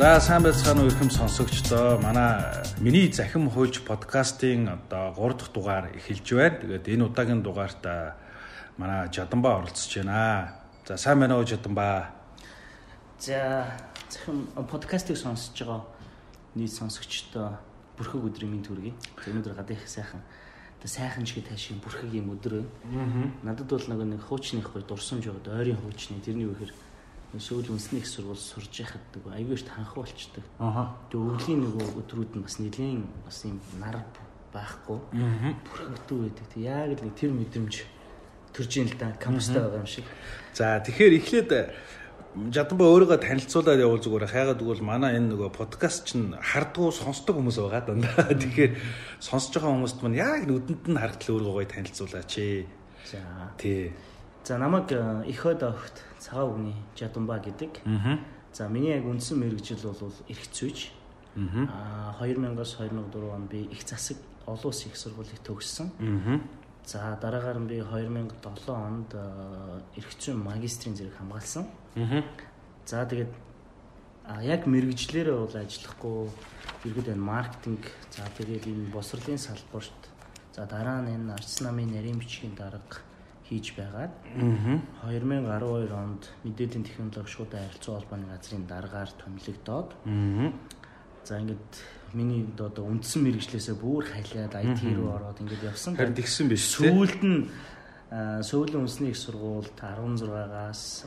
За сайн байцгаана уу ихэм сонсогчдоо. Манай миний захим хууч подкастын одоо 3 дахь дугаар эхэлж байна. Тэгээд энэ удаагийн дугаарт манай Жаданбаа оролцож байна. За сайн байна уу Жаданбаа? За захим подкастыг сонсож байгаа нийт сонсогчдоо бүрхэг өдрийн мэнд хүргэе. Өнөөдөр гадаа их сайхан одоо сайхан шиг таашийн бүрхэг юм өдөр байна. Надад бол нэг хуучных гой дурсамж байгаа ойрын хуучны тэрний үхээр сүүл үндэсний их сургууль сурж яхад нөгөө аягүй ш танхаа болчдөг. Аха. Тэгээ өвлийн нөгөө өдрүүд нь бас нэлийн бас юм нар байхгүй. Бүрхэгдүү байдаг. Тэг яг л нэг тэр мэдрэмж төрж ийн л да кампустай байгаа юм шиг. За тэгэхээр эхлээд Жаданбаа өөрийгөө танилцуулаад явуул зүгээр хайгаад тэгвэл манай энэ нөгөө подкаст чинь хардгуу сонсдог хүмүүс байгаа дандаа. Тэгэхээр сонсож байгаа хүмүүст мань яг нүдэнд нь харагдал өөрийгөө гоё танилцуулаач. За. Тий. За намайг их хойд огт цагаан үгний Жаданбаа гэдэг. За миний яг үндсэн мэрэгжил бол эрхцүүж. Аа. Аа 2000-аас 2004 он би их засаг олон улсын их сургуулийг төгссөн. За дараагаар нь би 2007 онд эрхцүүн магистрийн зэрэг хамгаалсан. Аа. За тэгээд а яг мэрэгжлэрээ бол ажиллахгүй ерөөд энэ маркетинг за тэгээд энэ босрлын салбарт за дараа нь энэ арц намын нарийн бичгийн дарга хийж байгаад Аа. 2012 онд мэдээллийн технологи шууд харилцаа холбооны газрын даргаар томилогдоод за ингээд миний одоо үндсэн мэрэгчлээсээ бүр халиад IT руу ороод ингээд явсан. Харин тэгсэн биш тий. Сүүлд нь Сөүлийн үндэсний их сургуульд 16-аас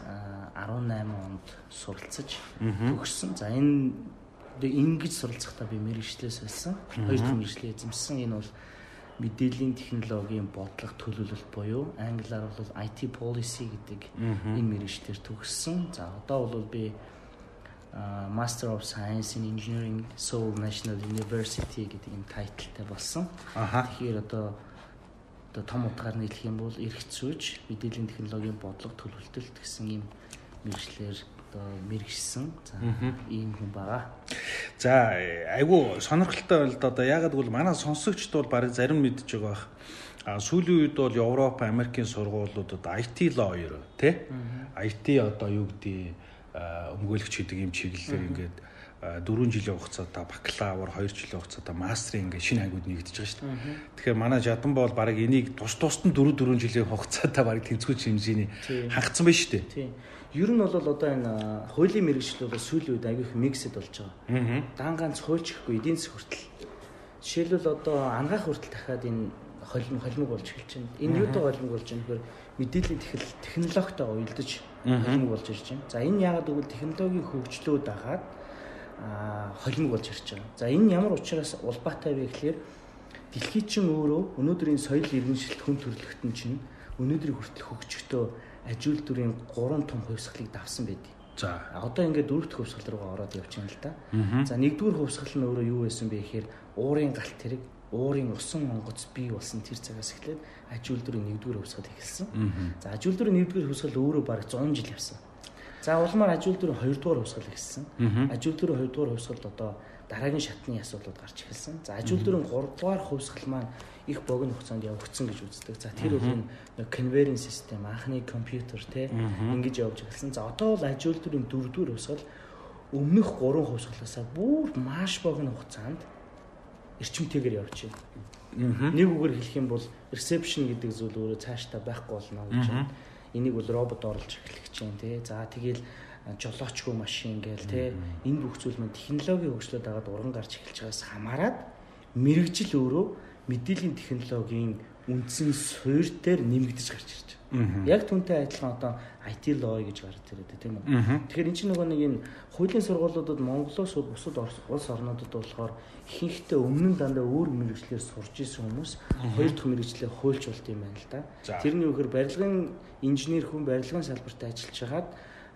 а, 18 онд суралцаж төгссөн. За энэ ингэж суралцахдаа би мэрэгчлээс болсон. Хоёр дахь мэрэгчлээ эзэмсэн. Энэ бол мэдээллийн технологийн бодлого төлөвлөлт буюу англиар бол IT policy гэдэг энэ мэрэгчлэр төгссөн. За одоо бол би Master of Science in Engineering Seoul National University гэдэг юм тайлтай болсон. Тэгэхээр одоо одоо том утгаар нь хэлэх юм бол эрх зүйж мэдээллийн технологийн бодлого төлөвлөлт гэсэн юм мэрэгчлэр одоо мэрэгсэн. За ийм хүн байгаа. За айгу сонирхолтой да. Одоо ягаад гэвэл манай сонсогчд бол барыг зарим мэдж байгаа бах. А сүүлийн үед бол Европ, Америкийн сургуулиудад IT lawyer тий? IT одоо юу гэдэг өмгөөлөгч гэдэг юм чиглэлээр ингээд 4 жилийн хугацаатай бакалавр 2 жилийн хугацаатай мастрын ингээд шинэ ангиуд нэгдэж байгаа шүү дээ. Тэгэхээр манай Жадан бол баг энийг тус тусад нь 4 4 жилийн хугацаатай баг тэнцвүүч хэмжээний хангацсан байна шүү дээ. Тийм. Ер нь бол одоо энэ хуулийн мэрэгчлэл бол сүүлийн үед аягүй их миксэд болж байгаа. Аа. Дан ганц хуульч гэхгүй эдийн засаг хүртэл. Жишээлбэл одоо ангаах хүртэл дахиад энэ холим холимог болж эхэлж байна. Энэ юутай холимог болж байна гэхээр мэдээллийн технол технологитой уялдаж холимог болж ирж байна. За энэ яагаад гэвэл технологийн хөгжлөө дагаад холимог болж ирж байгаа. За энэ ямар учраас улбаатай вэ гэхээр дэлхий чинь өөрөө өнөөдрийн соёл иргэншилт хүн төрөлхтөн чинь өнөөдрийн хүртэл хөгжөхдөө ажил дүрийн 3 том хувьсгалыг давсан байдгийг. За. Одоо ингээд дөрөв дэх хувьсгал руугаа ороод явж байна л да. За нэгдүгээр хувьсгал нь өөрөө юу байсан бэ гэхээр уурын галт тэрэг, уурын усан онгоц бий болсон тэр цагаас эхлээд аж үйлдвэрийн нэгдүгээр хувьсгал эхэлсэн. За аж үйлдвэрийн нэгдүгээр хувьсгал өөрөө бараг 100 жил явсан. За улмаар аж үйлдвэрийн хоёрдугаар хувьсгал эхэлсэн. Аж үйлдвэрийн хоёрдугаар хувьсгалд одоо дараагийн шатны асуудлууд гарч эхэлсэн. За аж үйлдвэрийн гуравдугаар хувьсгал маань их богино хугацаанд явагдсан гэж үздэг. За тэр бол энэ нэг конвейеринг систем, анхны компьютер те ингэж явж эхэлсэн. За одоо бол аж үйлдвэрийн дөрөвдүгээр хувьсгал өмнөх гурван хувьсгалаасаа бүр маш богино хугацаанд эрчимтэйгээр явж байна. Нэг үгээр хэлэх юм бол reception гэдэг зүйл өөрөө цаашдаа байхгүй болно гэж байна. Энийг бол робот оруулж эхлэх гэж байна тий. За тэгэл жолоочгүй машин гээл тий. Энэ бүх зүйл маань технологийн хөгжлөд дагаад уран гарч эхэлж байгаас хамаарат мэрэгжил өөрөө мэдээллийн технологийн үндсэн суурь дээр нэмэгдэж гарч ирж байгаа. Яг түнтэй адилхан одоо IT law гэж гарч ирээд тийм үү. Тэгэхээр эн чинь нөгөө нэг энэ хуулийн сургуулиудад Монголоос бусад улс орнуудад болохоор ихэнхдээ өмнө нь дандаа өөр мэрэгчлэр сурж исэн хүмүүс хоёр дахь мэрэгчлээ хуульч болт юм байна л да. Тэрний үгээр барилгын инженер хүн барилгын салбарт ажиллаж хагаад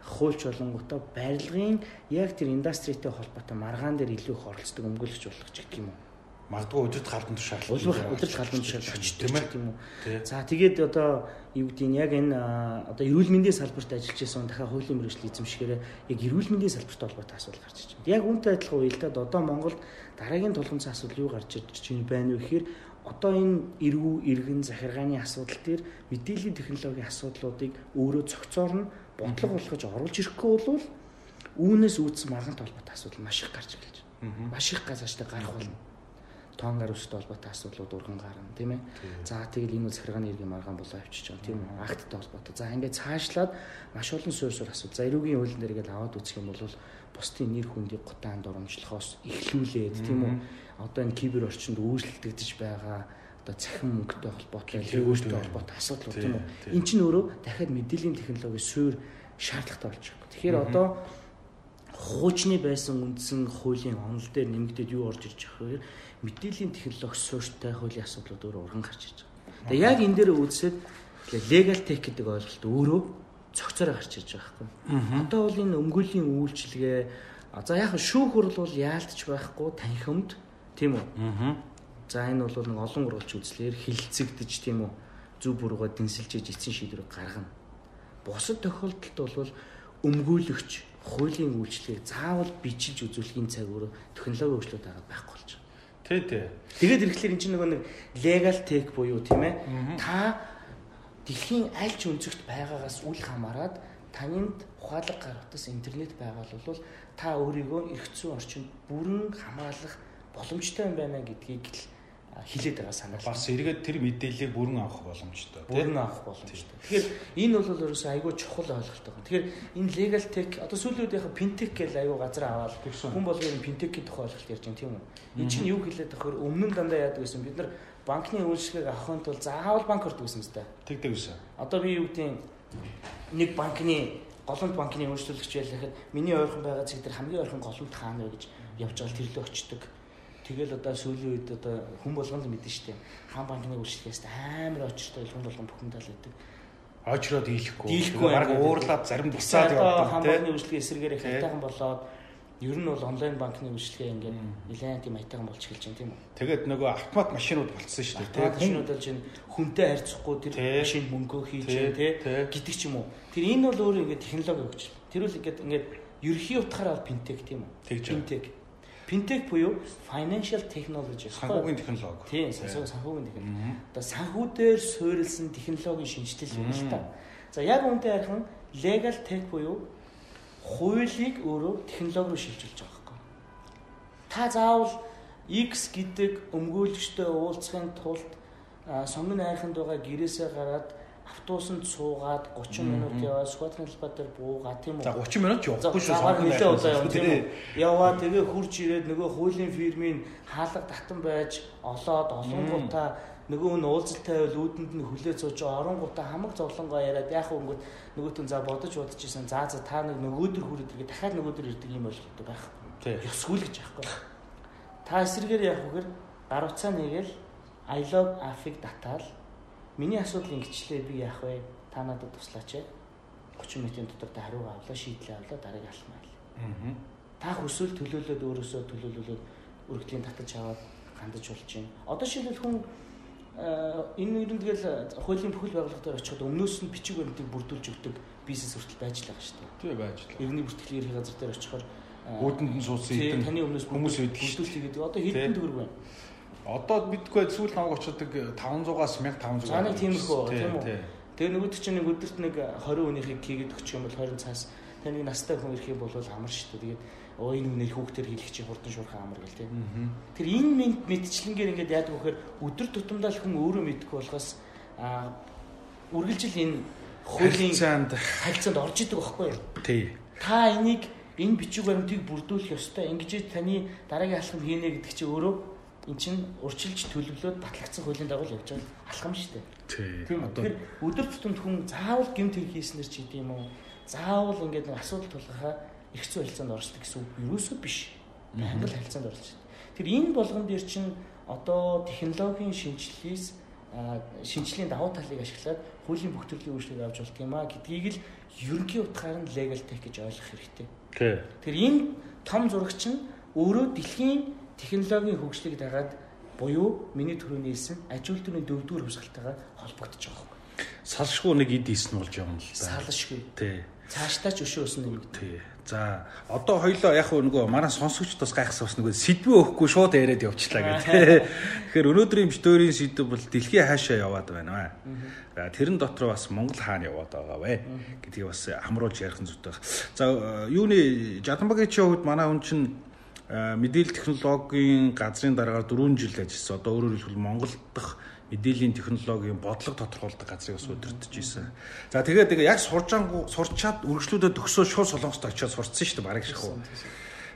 хуульч болонгуудаа барилгын яг тэр индастритэй холбоотой маргаан дээр илүү их оролцдог өмгөөлөгч болох ч гэдэг юм уу. Магадгүй өдөрт халдан тушаал. Улбар удирдах халуун тушаалч тийм үү. За тэгээд одоо юу гэдэг нь яг энэ одоо эрүүл мэндийн салбарт ажиллаж байсан дахиад хуулийн мэргэжил эзэмшгээрээ яг эрүүл мэндийн салбарт холбоотой асуудал гарч ирж байна. Яг үүнтэй адилхан уялдаад одоо Монголд дараагийн тулгымц асуудал юу гарч ирж байна вэ гэхээр одоо энэ эргүү иргэн захиргааны асуудал дээр мэдээллийн технологийн асуудлуудыг өөрөө цогцоор нь бодлого болгож оруулж ирэхгүй бол Үүнээс үүдсэн маргаантай холбоотой асуудал маш их гарч эхэлж байна. Маш их газаачтай гарах болно. Тоон гар үстэй холбоотой асуудлууд урган гарна, тийм ээ. За тэгэл энэ бол захиргааны иргэн маргаан болоо авчиж байгаа, тийм үү? Акттай холбоотой. За ингээд цаашлаад маш олон суурь суурь асуудал. За эрүүгийн хуулийн дээр ингээд аваад үзэх юм бол бусдын нэр хүндийг гутаанд оромжлохоос эхлүүлээд, тийм үү? Одоо энэ кибер орчинд үйлчлэгдэж байгаа одоо цахим мөнгөтэй холбоотой, лэгөөтэй холбоотой асуудал тийм үү? Эн чинь өөрөө дахиад мэдээллийн технологийн суурь шаардлагатай болж байгаа. Тэгэхээр одоо хуучны байсан үндсэн хуулийн онол дээр нэмэгдээд юу орж ирж байгаа вэ? Мэдээллийн технологи суурьтай хуулийн асуудлууд өөрөө урган гарч ирж байгаа. Тэгээ яг энэ дээр үзсэд legal tech гэдэг ойлголт өөрөө цогцороо гарч ирж байгаа байхгүй. Одоо бол энэ өмгөөллийн үйлчилгээ за яг шүүх хурл бол яалтч байхгүй танхимд тийм үү? За энэ бол нэг олон ургалч үзлэр хилцэгдэж тийм үү? Зүв бурууга дэнсэлжээж эцсийн шийдвэрийг гаргана бусад тохиолдолд бол өмгөөлөгч хуулийн үйлчлэгийг заавал бичиж үзүүлэхийн цаг өөр технологийн хөгжлөд байгаа байхгүй болж байна. Тий, тий. Тэгээд ирэхлээр эн чинь нөгөө нэг legal tech буюу тийм ээ. Та дэлхийн аль ч өнцөгт байгаагаас үл хамааран таньд ухаалаг гаргатас интернет байгаа бол та өөрийгөө эрх зүйн орчинд бүрэн хамгаалах боломжтой юм байна гэдгийг л хилээд байгаа санаа. Бас эргээд тэр мэдээллийг бүрэн авах боломжтой. Бүрэн авах боломжтой. Тэгэхээр энэ бол ерөөсөө айгүй чухал ойлголт байна. Тэгэхээр энэ legal tech одоо яг fintech гэж айгүй газар аваад хүн болгоны fintech-ийн тухай ойлголт ярьж байна тийм үү? Энэ чинь юу хэлээд тахаар өмнө нь дандаа яадаг гэсэн бид нар банкны үйлчлэгийг авахын тулд заавал банк ордог гэсэн үстэй. Тэгдэг үсэ. Одоо би юу гэдэг нэг банкны голомт банкны үйлчлүүлэгч байлахад миний ойрхон байгаа зэг дээр хамгийн ойрхон голомт хаана вэ гэж явж байгаа тэрлээ очдөг Тэгэл одоо сүүлийн үед одоо хүн болгон л мэдэн штэ. Хаан банкны үйлчлэгээс амар очиртой хүн болгон бүхэн тал гэдэг. Очроод дийлэхгүй. Дийлэхгүй баг уурлаад зарим буцаад явдаг. Хаан банкны үйлчлэгээ эсрэгээр хайтайхан болоод ер нь бол онлайн банкны үйлчлэгээ ингээд нэлээд тийм аятайхан болж эхэлж байна тийм үү. Тэгээд нөгөө автомат машинууд болцсон дээ. Тэгээд машинууд л чинь хүнтэй харьцахгүй тэр машин мөнгөө хийж тий гэдэг ч юм уу. Тэр энэ бол өөрөө ингээд технологи өгч. Тэр үл ингээд ингээд ерхий утгаараа финтек тийм үү. Финтек Fintech буюу financial technology. Санхүүгийн технологи. Тийм, санхүүгийн технологи. Одоо санхүү дээр суурилсан технологийн шинжилэл юм л та. За яг үүнтэй харин legal tech буюу хуулийг өөрөө технологи руу шилжүүлж байгаа байхгүй. Та заавал X гэдэг өмгөөлөгчтэй уулзахын тулд сонгон айханд байгаа гэрээсээ гараад автобусанд суугаад 30 минут яваад Скватрын талбай дээр буугаад тийм үү. За 30 минут явахгүй шүү. Савар нэлээ удаа явна тийм үү. Яваа тэгээ хурж ирээд нөгөө хуулийн фирмийн хаалга татан байж олоод олонгуудаа нөгөө нь уулзалтай байвал үүдэнд нь хүлээ цууж оронгуудаа хамаг зовлонгоо яриад яах вэ ингээд нөгөөтөн за бодож бодож исэн за за та нэг нөгөөдөр хүрээд иргээ дахиад нөгөөдөр ирдэг юм ойлголт байх. Тийм. Ёсгүй л гэж яахгүй. Та эсрэгээр яах вэхэр гар утсаа нэгэл I love Afig татаал Миний асуудал ингэчлээ би яах вэ? Та надад туслаач. 30 минутын дотор та хариу авлаа, шийдлээ авлаа, дараагийн алхмаа. Аа. Та хүсвэл төлөөлөөд өөрөөсөө төлөөлөлөөд өргөдлийн татаж аваад хандаж болж байна. Одоо шилбэл хүн энэ нэрэн тэгэл хуулийн бүхэл байгууллага дээр очиход өмнөөс нь бичиг баримтыг бүрдүүлж өгдөг бизнес хүртэл байж л байгаа шүү дээ. Тий байж л. Иргэний бүртгэлийн ерхий газар дээр очихоор өөдөнд нь суусан эдэн таны өмнөөс хүмүүс бүрдүүлж гэдэг. Одоо хэдэн төгрөг байна? Одоо бидгүй сүүл намайг очдог 500-аас 1500. За нэг тийм их үү тийм үү. Тэгээ нөгөөд чинь нэг өдөрт нэг 20 хүнийхийг хийгээд өгчих юм бол 20 цаас таны настай хүн ирэх юм бол амар шүү дээ. Тэгээд оо энэ үнээр хүүхдэр хэлэх чи хурдан шуурхай амар гэл тийм. Тэр энэ мэдчлэнгээр ингээд яадаг вэхээр өдөр тутамдаа л хүн өөрөө мэдгүй болохоос а үргэлжил энэ хуулийн харилцаанд орж идэг байхгүй юу? Тий. Та энийг энэ бичиг баримтыг бүрдүүлэх ёстой. Ингэж таны дараагийн алхам хийнэ гэдэг чинь өөрөө эн чинь урчилж төлөвлөөд батлагдсан хуулийн дагуу явж байгаа алхам шүү дээ. Тийм үү. Тэгэхээр өдөр тутамд хүн заавал гэмт хэрэг хийснээр ч гэдэм юм уу? Заавал ингээд нэг асуудал тулгахаа их зүй харилцаанд орсдог гэсэн үг юусоо биш. Англи харилцаанд орж байна. Тэр энэ болгон дээр чинь одоо технологийн шинжилгээс шинжлэлийн давуу талыг ашиглаад хуулийн бүх төрлийн үйлчлэг авч болт юм а гэдгийг л ерөнхий утгаар нь legal tech гэж ойлгох хэрэгтэй. Тэр энэ том зурагч нь өөрөө дэлхийн технологийн хөгжлийг дагаад буюу миний түрүүний хэлсэн аж үйлдвэрийн дөрөвдүгээр хувьсгалтайгаар холбогдож байгаа юм. Салшгүй нэг эд ийс нь болж явна л да. Салшгүй. Тий. Цаашдаа ч өшөө өснө юм. Тий. За одоо хоёлоо яг нөгөө манай сонсогчдоос гайхсан бас нөгөө сэдвээ өгөхгүй шууд яриад явчлаа гэх тээ. Тэгэхээр өнөөдрийн битүүрийн сэдв бол дэлхийн хаашаа яваад байна вэ? Тэрэн дотор бас Монгол хаана яваад байгаа вэ гэдгийг бас хамруулж ярих нь зүйтэй. За юуны Жаданбагийн хувьд манай хүн чинь мэдээлэл технологийн газрын дараагаар 4 жил ажилласан. Одоо өөрөөр хэлбэл Монгол дахь мэдээллийн технологийн бодлого тодорхойлдог газрыг бас удирдах гэсэн. За тэгээд тэгээ яг сурчаангу сурчаад үргэлжлүүлээд төгсөө шууд солонгост очиод сурцсан шүү дээ бараг шахуу.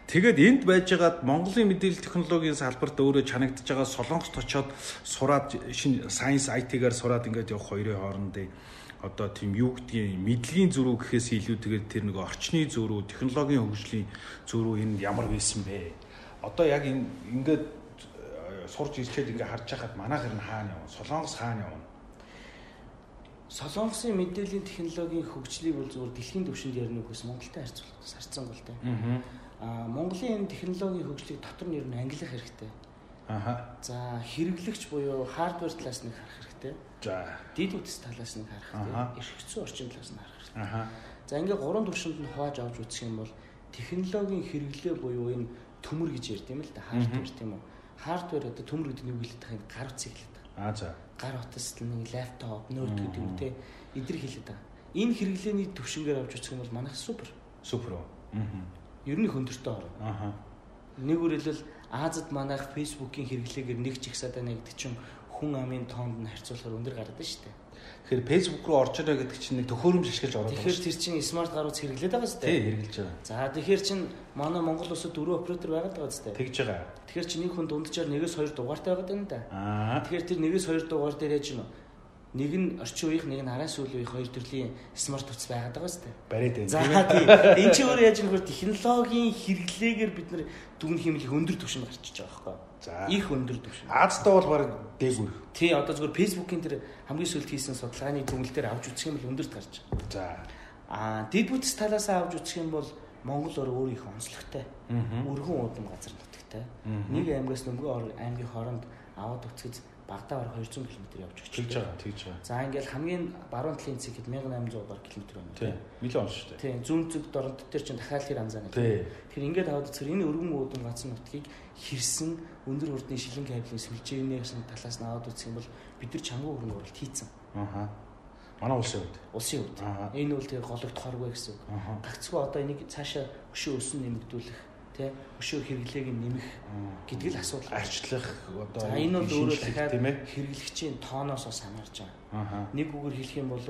Тэгээд энд байжгаад Монголын мэдээлэл технологийн салбарт өөрөө чанагдж байгаа солонгост очиод сураад шинэ сайенс IT-гаар сураад ингээд явах хоёрын хоорондын одоо тийм юу гэдгийг мэдлэгийн зөрүү гэхээс илүү тэгээд тэр нэг орчны зөрүү, технологийн хөгжлийн зөрүү энэ ямар байсан бэ? Одоо яг ингээд сурж ирчээд ингээ харж байхад манайх нь хаана явна? Солонгос хаана явна? Солонгосын мэдээллийн технологийн хөгжлийг бол зөвхөн дэлхийн түвшинд ярина үгүйс Монголтой харьцуулах сарцсан гол тээ. Аа Монголын энэ технологийн хөгжлийг дотор нь ер нь ангилах хэрэгтэй. Аха. За хэрэглэгч буюу хардвер талаас нь харах хэрэгтэй. За. Дид үтс талаас нь харах хэрэгтэй. Эрхцүү орчин талаас нь харах хэрэгтэй. Аха. За ингээ гурван түвшинд нь хувааж авч үзэх юм бол технологийн хэрэглээ буюу энэ төмөр гэж ярьд юм л да хардвер тийм үү хардвер одоо төмөр гэдэг нь юу хэлээд байгаа гар утсыг хэлээд байгаа. Аа за. Гар утас нэг лаптоп, ноут гэдэг юм те эдэр хэлээд байгаа. Энэ хэрэглээний төвшингээр авч үзэх юм бол манайх супер. Супер уу. Аа. Ер нь хөндөртэй орно. Аа. Нэг үрэлэл Азад манайх фэйсбүүкийн хэрэглээгээр нэг ч их садаа гэдэг чинь хүн амын тоонд нь харьцуулахаар өндөр байна шүү дээ. Тэгэхээр Facebook руу орж ирээ гэдэг чинь нэг төхөөрөмж ашиглаж ороод байгаа. Тэгэхээр тэр чинь смарт гарууц хэрэглээд байгаа зү. Тий, хэрэглэж байгаа. За тэгэхээр чин манай Монгол улсад дөрөв оператор байгаад байгаа зү. Тэгж байгаа. Тэгэхээр чи нэг хүн дунджаар нэгээс хоёр дугаартай байгаад байна да. Аа. Тэгэхээр тэр нэгээс хоёр дугаар дээр яаж нь нэг нь орчин үеийнх нэг нь араас үйл үеийнх хоёр төрлийн смарт утас байгаад байгаа зү. Бариад байна. За тийм. Энд чи өөрөө яаж нөхөр технологийн хэрэглээгээр бид нар дүн хэмлэх өндөр түвшинд гарчиж байгаа байхгүй? За. Их өндөр түвшин. Аазтай бол баг дээгүр. Тий, одоо зөвхөн Facebook-ийн тэр хамгийн сүүлд хийсэн судалгааны дүгнэлт дээр авч үзэх юм бол өндөрт гарч байгаа. За. Аа, дэд бүтц талаас авч үзэх юм бол Монгол өөр их онцлогтой. Өргөн уудам газар нутагтай. Нэг аймгаас нөгөө аймгийн хооронд аваад үцгэд багтаа бараг 200 км явж тэгж байгаа тэгж байгаа. За ингээл хамгийн баруун талын хэсэг хэд 1800 гаруй км байна. Тийм. Нилээ онш шүү дээ. Тийм. Зүүн зүг дорнод дээр чинь дахиад тэр анзаана. Тийм. Тэгэхээр ингээд аваад үзэхээр энэ өргөн уудам гац нутгийг хэрсэн өндөр хүрдний шилэн кабелийн сүлжээнээс талаас нь аваад үзэх юм бол бид нар чангуу хөрөнгө оруулалт хийцэн. Аа. Манай улсын хувьд. Улсын хувьд. Энэ үл тэгээ гологдохоргүй гэсэн. Гагцгүй одоо энийг цаашаа өшөө өсөн нэмэгдүүлэх тий өшөө хэрэглээг нэмэх гэдэг л асуудал арчлах одоо энэ бол өөрөө дахиад хэрэглэгчийн тооноос бас хамаарч байгаа. Нэг үгээр хэлэх юм бол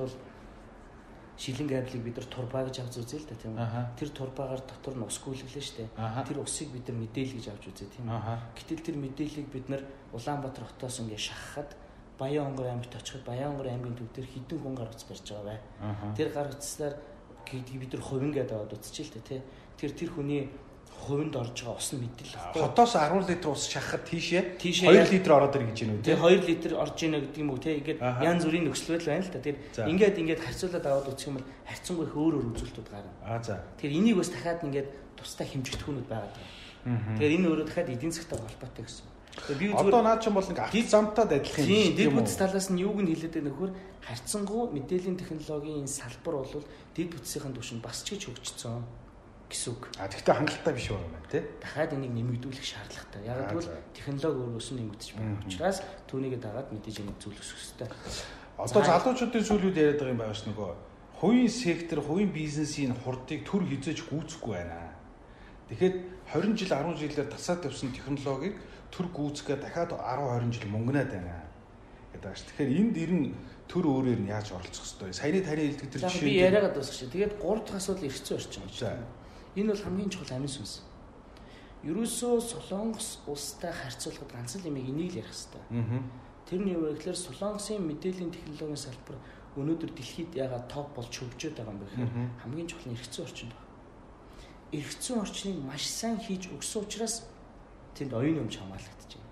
шилэн кабелийг бид нар турбаа гэж авч үзье л да тийм үү. Тэр турбаагаар дотор нь ус гүйлгэлээ штэ. Тэр усыг бид нар мэдээлэл гэж авч үзье тийм үү. Гэтэл тэр мэдээллийг бид нар Улаанбаатар хотоос ингээ шахахад Баян-Онгор аймагт очиход Баян-Онгор аймгийн төв дээр хідэн хүн гар утас барьж байгаа бай. Тэр гар утаслаар гэдгийг бид нар хувин гэдэг аваад үзчихэ л тэ. Тэр тэр хүний хувинд орж байгаа ус нь мэдэл баггүй. Хотоос 10 литр ус шахахад тийшээ 2 литр ороод ир гэж байна үү? Тий 2 литр орж ийн гэдэг юм уу те. Ингээд янз бүрийн нөхцөл байдал байна л та. Тэр ингээд ингээд харьцуулаад аваад үзэх юм бол харьцангуй өөр өөр үзүүлэлтүүд гарна. Аа за. Тэр энийг бас дахиад ингээд тустай хэмжигдэхүүнүүд байгаад байна. Тэгэхээр энэ өөрөө дахиад эдийн засгтай холбоотой гэсэн. Би зүгээр одоо наад чинь бол ингээ акц замтаад адилхан юм шиг юм. Дэд бүтц талаас нь юуг нь хэлээд байгаа нөхөр харьцангуй мэдээллийн технологийн салбар бол дэд бүтцийн түвшинд бас ч гэж хөгжсөн гэсэн үг. А тэгвэл хангалттай биш байна тий. Дахиад энийг нэмэгдүүлэх шаардлагатай. Яг гэвэл технологи өөрөөс нь нэмэгдэж байгаа учраас түүнийг дагаад мэдээж энийг зөвлөх хэрэгтэй. Одоо залуучуудын зүйлүүд яриад байгаа юм байгаа ш нөгөө хувийн сектор, хувийн бизнесийн хурдыг төр хизээж гүйцэхгүй байна. Тэгэхэд 20 жил 10 жилээр тасаад явсан технологиг төр гүйцэхгээ дахиад 10 20 жил мөнгнаад байна гэдэг ааш. Тэгэхээр энд ирэн төр өөрөөр нь яаж оролцох хэвээр. Саяны таны хэлдэг тэр жишээ. Би яриагаад дуусах шээ. Тэгээд 3 дахь асуудал эргэцэн орчин. Энэ бол хамгийн чухал амин сүнс. Ерөөсөө Солонгос улстай харьцуулахад ганц л юмыг энийг л ярих хэрэгтэй. Тэр нь юу вэ гэхээр Солонгосын мэдээллийн технологийн салбар өнөөдөр дэлхийд ягаад топ болж хөгжөөд байгаа юм бэ гэхээр хамгийн чухал нь эргэцэн орчинд байна. Эргэцэн орчныг маш сайн хийж өгсөн учраас тэнд оюун юмч хамгаалагдаж байна.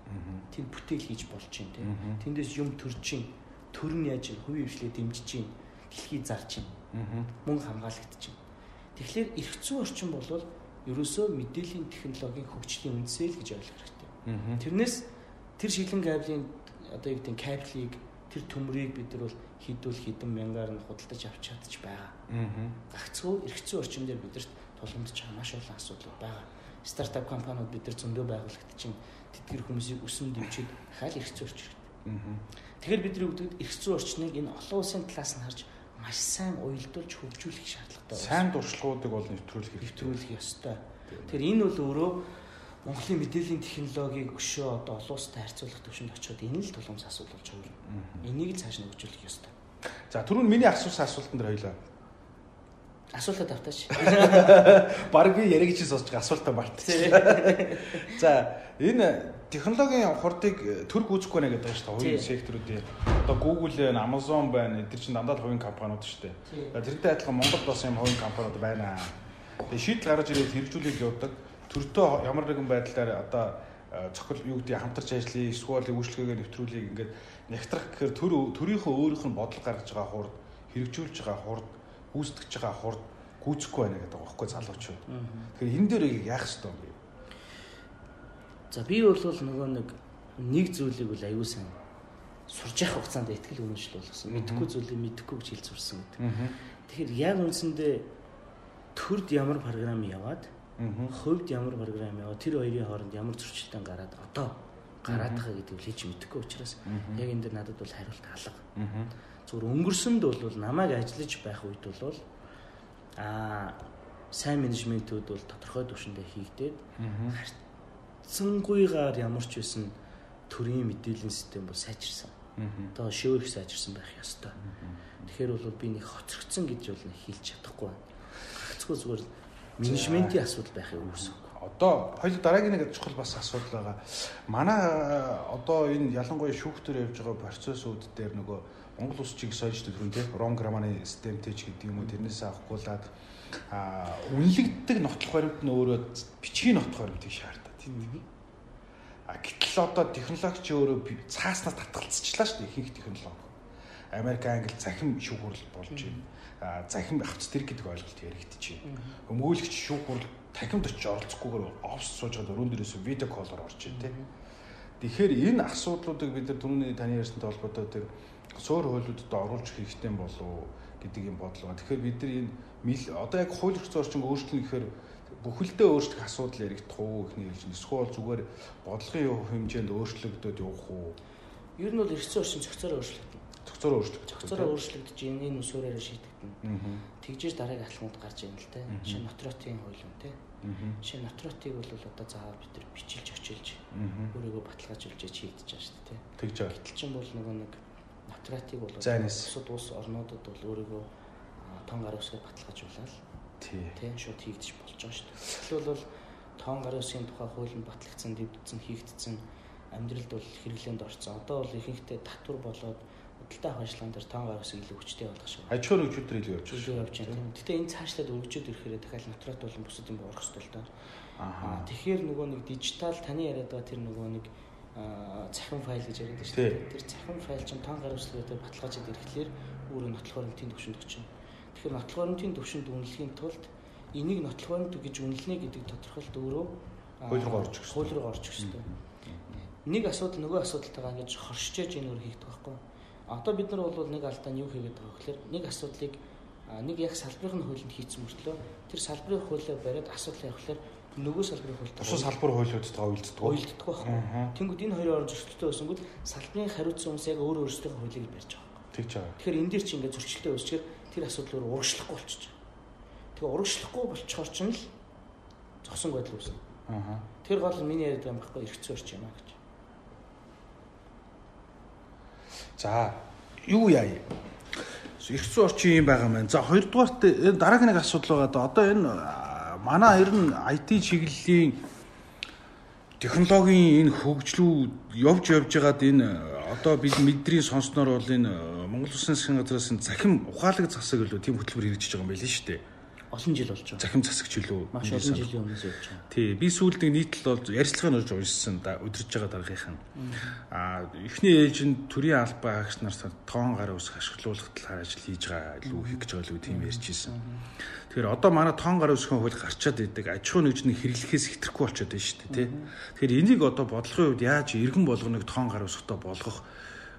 Тэнд бүтээл хийж болж байна. Тэндээс юм төрж байна. Төр нь яаж хувийн хвшлээ дэмжиж байна. Дэлхий зарж байна. Мөнгө хамгаалагдаж байна. Тэгэхээр эрх зүйн орчин бол ерөөсөө мэдээллийн технологийн хөгжлийн үндсээ л гэж ойлгох хэрэгтэй. Тэрнээс тэр шилэн кабелийн одоо юу гэдэг кабелийг тэр төмрийг бид нар бол хідүүл хідэн мянгаар нь худалдаж авч чадчих байгаа. Гагцгүй эрх зүйн орчин дээр бидэрт тулгамдж байгаа маш олон асуудал байгаа. Стартап компаниуд бид нар зөндөө байгууллагт чинь тэтгэр хүмүүсийг өсөн дэмжиж дахиад эрх зүйн орчин хэрэгтэй. Тэгэхээр бидний үгдэгд эрх зүйн орчныг энэ олон улсын талаас нь харж маш сайн уялдуулж хөгжүүлэх шаардлагатай. Сайн дуршлагуудыг бол нэвтрүүлэх нэвтрүүлэх ёстой. Тэгэхээр энэ бол өөрөө Монголын мэдээллийн технологиг өшөө одоо олон улстай харьцуулах төвшөнд очиод энэ л тулгамс асуудал болж юм. Энийг л цааш нь хөгжүүлэх ёстой. За түрүүн миний асуусан асуултанд хоёлаа. Асуултад автаач. Бараг би яриг чи сонсож байгаа асуултаа мартчихсан. За энэ технологийн хурдыг төр гүйцэхгүй байна гэдэг шүү дээ. Хувийн секторуудын. Одоо Google байна, Amazon байна. Эдгээр чинь дандаа хувийн компаниуд шүү дээ. Тэрнтэй адилхан Монголд бас юм хувийн компаниуд байна. Тэгээ шийдэл гаргаж ирээд хэрэгжүүлэх явдаг төртөө ямар нэгэн байдлаар одоо цохол юу гэдэг хамтарч ажиллая, эсвэл үйлчлэгээ нэвтрүүлгийг ингээд нэгтрах гэхээр төр төрийнхөө өөрийнх нь бодол гаргаж байгаа хурд, хэрэгжүүлж байгаа хурд, гүйцэтгэж байгаа хурд гүйцэхгүй байна гэдэг байгаа байхгүй залуучууд. Тэгэхээр энэ дээр яах ёстой юм бэ? За би бол нөгөө нэг нэг зүйлийг бол аюу сан сурж явах хугацаанд ихтгэл үнэмшил болгосон. Мэдхгүй зүйлийг мэдхгүй гэж хэл сурсан гэдэг. Тэгэхээр яг үндсэндээ төрд ямар програм яваад хувьд ямар програм яваа тэр хоёрын хооронд ямар зөрчилдөөн гараад одоо гараад байгаа гэдгийг л хийж мэдэхгүй учраас яг энэ дээр надад бол хариулт алга. Зүгээр өнгөрсөнд бол намайг ажиллаж байх үед бол аа сайн менежментүүд бол тодорхой түвшиндээ хийгдээд харьцангуйгаар ямар ч байсан төрийн мэдээллийн систем бол сайжирсан. Одоо шөөрөх сайжирсан байх ёстой. Тэгэхээр бол би нэг хоцрогдсон гэж бол хэлж чадахгүй байна. Гагцгүй зүгээр менежментийн асуудал байхыг үүсэв. Одоо хоёул дараагийн нэг чухал бас асуудал байгаа. Манай одоо энэ ялангуяа шүүхтэр явж байгаа процессууд дээр нөгөө Монгол улс чиг сойж төрүн тийм ром грамманы системтэй ч гэдэг юм уу тэрнээс авахгүйлаад а үнэлэгддэг нотлох баримт нь өөрөө бичгийн нотлох баримтыг шаарддаг тийм. А гэтэл одоо технологич өөрөө цааснаас татгалцчихлаа шүү дээ ихэнх технологи. Америк, Англи захим шүүхүрэл болж байна захин авц тэр гэдэг ойлголт яригдчихэв. Өмгөөлөгч шүүх хурал тахимд очиж оролцохгүйгээр офс сууж байгаа өрөөнд дээрээс видео коллоор орж ийн тээ. Тэгэхээр энэ асуудлуудыг бид нар түрүүний таны ярьсантай холбоотой тэр суур хуулиудад оруулж хэрэгтэй болов гэдэг юм байна. Тэгэхээр бид нар энэ одоо яг хууль эрх зүйн орчин өөрчлөн гэхээр бүхэлдээ өөрчлөх асуудал яригдах уу ихний хэлж байна. Эсвэл зүгээр бодлогын хэмжээнд өөрчлөгдөд явах уу? Ер нь бол зүйн орчин цогцоор өөрчлөгдөн цогцороо өөрчлөгдөж. Цогцороо өөрчлөгдөж энэ энэ үсвэрээр шийдэгдэнэ. Тэгжээж дараагийн алхмууд гарч ирнэ л те. Жишээ нотротын хуулим те. Жишээ нотротыг бол одоо заавал бид нар бичилж очилж өөрийгөө баталгаажуулж хийгдэж байгаа шүү дээ те. Тэгж байгаа. Гэтэл чинь бол нөгөө нэг нотротыг бол бусад улс орнуудад бол өөрийгөө тон гар усгаар баталгаажуулаад тий. Тэ шууд хийгдэж болж байгаа шүү дээ. Тэгвэл бол тоон гарын үсгийн тухай хууль нь батлагдсан, дэвдсэн, хийгдсэн амьдралд бол хэрэглээнд орсон. Одоо бол ихэнхдээ татвар болоод худалдаа авах ажиллагаан дээр тоон гаргасан илүү хүчтэй болгох шиг. Аж ахуйн хөгжил төр илүү явж байгаа. Илүү явж байна. Гэтэ энэ цаашлаад өргөжөд ирэхээр дахиад натурат болон бусад юм урах хэрэгтэй л даа. Аа тэгэхээр нөгөө нэг дижитал таны яриад байгаа тэр нөгөө нэг цахим файл гэж яриад шүү дээ. Тэр цахим файл чинь тоон гаргуулслагуудаар баталгаажид ирэхлээр өөрөө нотлох баримтын төвшөнд очино. Тэгэхээр нотлох баримтын төвшөнд үнэлэхийн тулд энийг нотлох баримт гэж үнэлнэ гэдэг тодорхойлт өөрөө хууль руу орж өгсөн. Хууль руу орж өгсөн. Нэг асуудал нөгөө асуудалтайгаа ингэж хоршиж энэ өөр хийгдэх байхгүй. Одоо бид нар бол нэг алдаа нь юу хийгээд байгаа гэхээр нэг асуудлыг нэг яг салбарын хуулинд хийсэн мөртлөө тэр салбарын хуулиа бариад асуудал явахлаар нөгөө салбарын хуультай бус салбар хуулиудад уйлддаг уйлддаг байхгүй. Тэнгүүд энэ хоёрын орж зөрчилтэй байсангууд салбарын хариуцсан хүмүүс яг өөр өөрсдийнхөө хуулийг барьж байгаа. Тэгж байгаа. Тэгэхээр энэ дээр чи ингээд зөрчилтэй үүсчихээр тэр асуудал өөр урагшлахгүй болчихж байгаа. Тэгээ урагшлахгүй болчихоор ч нь л зогсон байдал үүснэ. Аа. Тэр гол миний яриад байгаа юм байхгүй эргэцүү орч юм аа гэж. За юу яа? Их зүйн орчин юм байгаа маань. За хоёрдугаарт энэ дараагийн нэг асуудал байгаа да. Одоо энэ манай ер нь IT чиглэлийн технологийн энэ хөгжлүүд явж явж байгаад энэ одоо бид мэдрийн сонсноор бол энэ Монгол Улсын засгийн газраас энэ захим ухаалаг засаг гэлөө тийм хөтөлбөр хэрэгжиж байгаа юм байл шүү дээ олон жил болж байгаа. Захим засагч илүү маш олон жилийн өмнөөс явж байгаа. Тий, би сүүлд нэг нийтлэл бол ярилцлагын орж уншсан да өдөрж байгаа дараагийнхан. Аа, эхний ээж нь төрийн албаа агч нар тоон гар ус ашиглуулах талаар ажил хийж байгаа илүү хийх гэж байгаа л тийм ярьжсэн. Тэгэхээр одоо манай тоон гар усгийн хууль гарчаад идэг аж ахуйн нэгжний хэрэглэхээс хэтрэхгүй болчиход байна шүү дээ, тий. Тэгэхээр энийг одоо бодлогын хувьд яаж иргэн болгоныг тоон гар устай болгох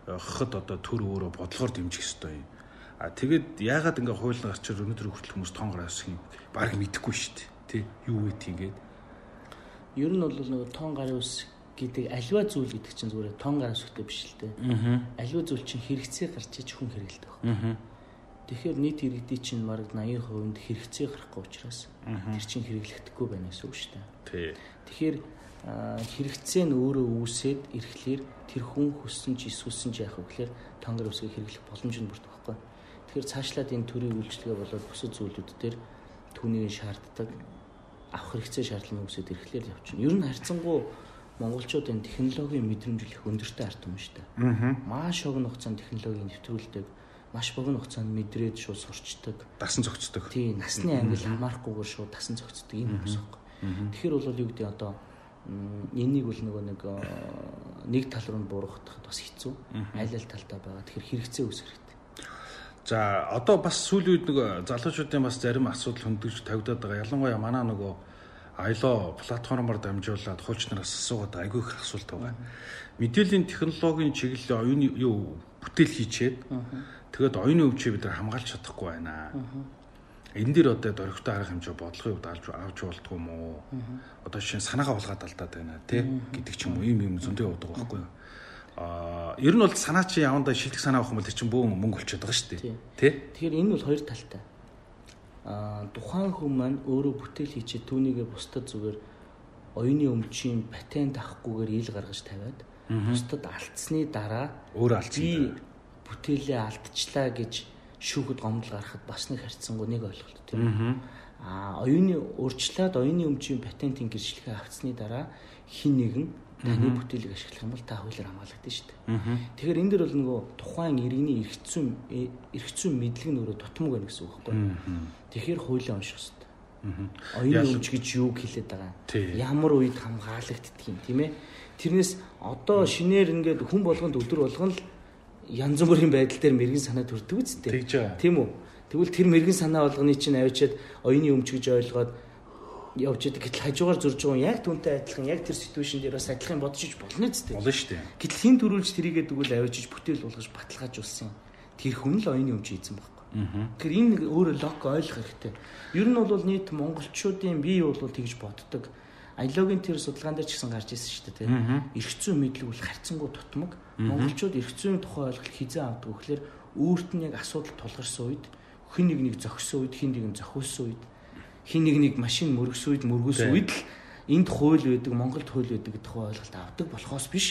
хохот одоо төр өөрөө бодлогоор дэмжих ёстой юм А тэгэд яагаад ингээ хууль гарчаар өнөөдөр хүртэл хүмүүс тон гараас юм баг мэдэхгүй шүү дээ. Тэ юу вэ тийгээд. Ер нь бол нөгөө тон гарын ус гэдэг альва зүйл гэдэг чинь зүгээр тон гарын үсгтэй биш л дээ. Альва зүйл чинь хэрэгцээ гарч иж хүн хэрэгэлдэг. Аа. Тэгэхээр нийт иргэдий чинь бараг 80% хэрэгцээ гарахгүй учраас тэр чинь хэрэглэгдэхгүй байна гэсэн үг шүү дээ. Тий. Тэгэхээр хэрэгцээ нь өөрөө үүсээд ирэхлээр тэр хүн хүссэн ч эсвэлсэн ч яах вэ гэхээр тонгор үсгийг хэрэглэх боломж нь бүрдэх байхгүй. Тэгэхээр цаашлаад энэ төрийн үйлчлэгээ болоод бусад зүйлүүд дээр түүнийг шаарддаг авах хэрэгцээ шаардлага үүсээд ирэхлээр явчихна. Ер нь харьцангуй монголчуудын технологийн мэдрэмж их өндөртэй ард юм шүү дээ. Аа. Маш огн хугацаанд технологийн нэвтрүүлдэг, маш богино хугацаанд мэдрээд шууд сурчдаг. Дасан зохицдог. Тий, насны ангил хамаарахгүйгээр шууд тасан зохицдог юм байхгүй. Тэгэхээр бол юу гэдэг одоо энийг бол нөгөө нэг э, нэг тал руу нь буурахад бас хэцүү. Аль аль талдаа байгаа. Тэгэхээр хэрэгцээ үүсэх хэрэгтэй. За одоо бас сүүлийн үед нэг залуучуудын бас зарим асуудал хөндөгж тавигдаад байгаа. Ялангуяа манай нөгөө аяло платформоор дамжуулаад хуульчнараас асуугаад айгүй их асуулт байгаа. Мэдээллийн технологийн чиглэлийн оюуны юу бүтээл хийчээд тэгээд оюуны өвчөө бид хамгаалж чадахгүй байна. Энэ дээр одоо дөрөвтэй арга хэмжээ бодлогын хувьд авч авч болдгоо юм уу? Одоо жишээ санаагаа болгоод алдаад байна тий гэдэг ч юм уу юм юм зөндөө явдаг байхгүй юу? Аа ер нь бол санаа чи явандаа шилдэг санаа авах юм бол тэр чинь бөөн мөнгө болчиход байгаа шүү дээ. Тий. Тэгэхээр энэ бол хоёр талтай. Аа тухайн хүн маань өөрөө бүтээл хийчихэд түүнийгээ бусдад зүгээр оюуны өмчийн патент авахгүйгээр ил гаргаж тавиад бусдад алдсны дараа Өөрөө алдсан. бүтээлээ алдчихлаа гэж шүүхэд гомдол гаргахад бас нэг харьцангуй нэг ойлголт тийм. Аа оюуны урьдчилаад оюуны өмчийн патентын гэрчлэгээ авцсны дараа хин нэгэн таны бүтээлийг ашиглах юм бол та хуулиар хамгаалагдана шүү дээ. Тэгэхээр энэ дэр бол нөгөө тухайн иргэний эргэцүүн эргэцүүн мэдлэг нь өөрөө дутмаг байна гэсэн үг байхгүй? Тэгэхээр хуулиа унших хэрэгтэй. Оюуны өмч гэж юуг хэлээд байгаа юм? Ямар үед хамгаалагддаг юм тийм ээ? Тэрнээс одоо шинээр ингээд хүн болгонд өдөр болгон л янз бүрийн байдал дээр мэрэгэн санаа төрдөг байгаа. Тийм үү? Тэгвэл тэр мэрэгэн санаа болгоны чинь авчиад оюуны өмч гэж ойлгоод явж идэг. Гэтэл хажуугаар зурж байгаа яг түнтэй адилхан яг тэр ситүэйшн дээр бас адилхан бодож иж болно зү. Болно шүү дээ. Гэтэл хин төрүүлж тэрийгээ дгүүл авчиж бүтээл болгож баталгаажуулсан. Тэр хүн л оюуны өмч хийсэн байхгүй. Тэгэхээр энэ нэг өөрөө лог ойлгох хэрэгтэй. Ер нь бол нийт монголчуудын бие бол тэгж боддог. Аялогийн тэр судалгаан дээр ч гэсэн гарч ирсэн шүү дээ тийм. Зүйн мэдлэг бол харьцангуй тутмаг. Монголчууд зүйн тухай ойлголт хизээ авдаг гэхлээр өөрт нь яг асуудал тулгарсан үед хин нэг нэг зогссон үед хин нэг нь зохиулсан үед хин нэг нэг машин мөргсөн үед Тий. үед л энд хууль байдаг Монголд хууль байдаг гэдэг тухай ойлголт авдаг болохоос биш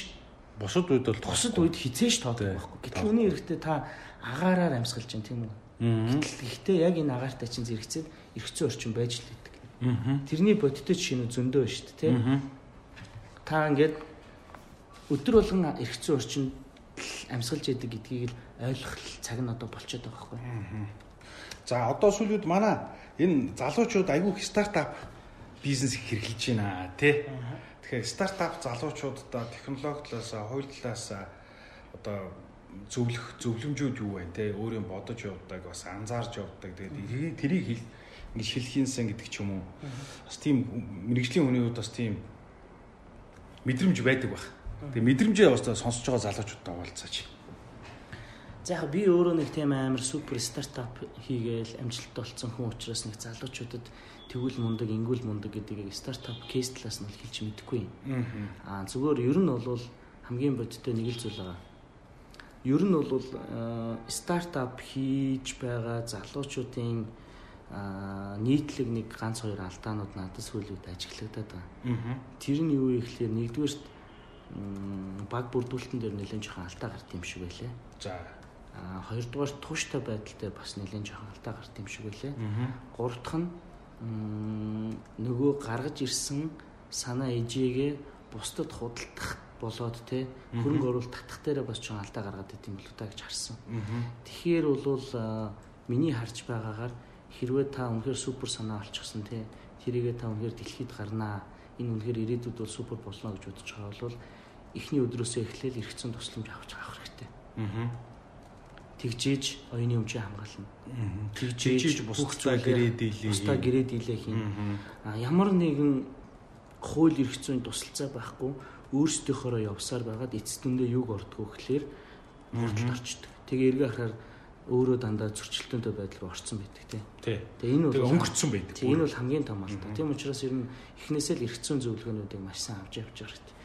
Бусад үед бол бусад үед хизээш тоодог байхгүй. Гэтэл үүний эрэхтэй та агаараар амьсгалж байна тийм үү? Гэтэл ихтэй яг энэ агаартай чинь зэрэгцээд эргэцэн орчин байж л. Тэрний бодиттой нь зөндөө байна шүү дээ тийм. Та ингээд өдөр болгон эргэцэн орчинд амьсгалж яадаг гэдгийг л ойлгох цаг нь одоо болчиход байгаа байхгүй. За одоо сүүлийн үед манай энэ залуучууд айгүй их стартап бизнес их хэрэглэж байна тий. Тэгэхээр стартап залуучуудаа технологи талаас, хууль талаас одоо зөвлөх зөвлөмжүүд юу вэ те өөрийн бодож явдаг бас анзаарч явдаг. Тэгээд тэрийг хэл ингэж хэлхийнсэн гэдэг ч юм уу бас тийм мэрэгжлийн хүний хувьд бас тийм мэдрэмж байдаг баг. Тэгээд мэдрэмжээ бас сонсож байгаа залуучуудтай уулзаач. За яг би өөрөө нэг тийм амар супер стартап хийгээл амжилттай болсон хүн учраас нэг залуучуудад тэгвэл мундаг, ингүүл мундаг гэдгийг стартап кейс талаас нь бол хэлж мэдэхгүй юм. Аа зүгээр ер нь бол хамгийн бодиттой нэг л зүйл байгаа. Ер нь бол э, стартап хийж байгаа залуучуудын нийтлэг нэг ганц хоёр алдаанууд надад сүүлийн үед ажиглагдаад байгаа. Тэр нь юу вэ гэхээр нэгдүгээрт м, баг бүрдүүлэлтэн дээр нэлээд жоохон алдаа гарт юм шиг байлаа. За. А хоёрдугаар тууштай байдалтай бас нэлээд жоохон алдаа гарт юм шиг байлаа. Гурав дахь нь нөгөө гаргаж ирсэн санаа ижээгээ бусдад худалдах болоод те хөрөнгө оруулалт татах дээр бас жоохон алдаа гаргаад идэм болоо та гэж харсан. Тэгэхээр бол миний харж байгаагаар хэрвээ та үнэхээр супер санаа олчихсон те тэрийгээ та үнэхээр дэлхийд гарнаа энэ үнэхээр ирээдүйд бол супер болно гэж бодож байгаа бол эхний өдрөөсөө эхлээл эргэцэн тусламж авч авах хэрэгтэй. Тэгжээж оюуны өмчөө хамгаална. Тэгжээж бусдаа гэрээ дийлээ Бусдаа гэрээ дийлээ хийн. А ямар нэгэн хууль эрх зүйн тусалцаа байхгүй өөрсдийнхоороо явсаар байгаад эцэст дүндээ юг ордгоо гэхлээр хурдл орчдөг. Тэгээ эргээ харахаар өөрөө дандаа зөрчилдөөнтэй байдал руу орсон байдаг тийм. Тий. Тэгээ энэ бол өнгөрцөн байдаг. Тийм энэ бол хамгийн том алдаа. Тийм учраас ер нь эхнээсээ л эргэцсэн зөвлөгөөнүүдийг маш сайн авч явж байгаа хэрэгтэй.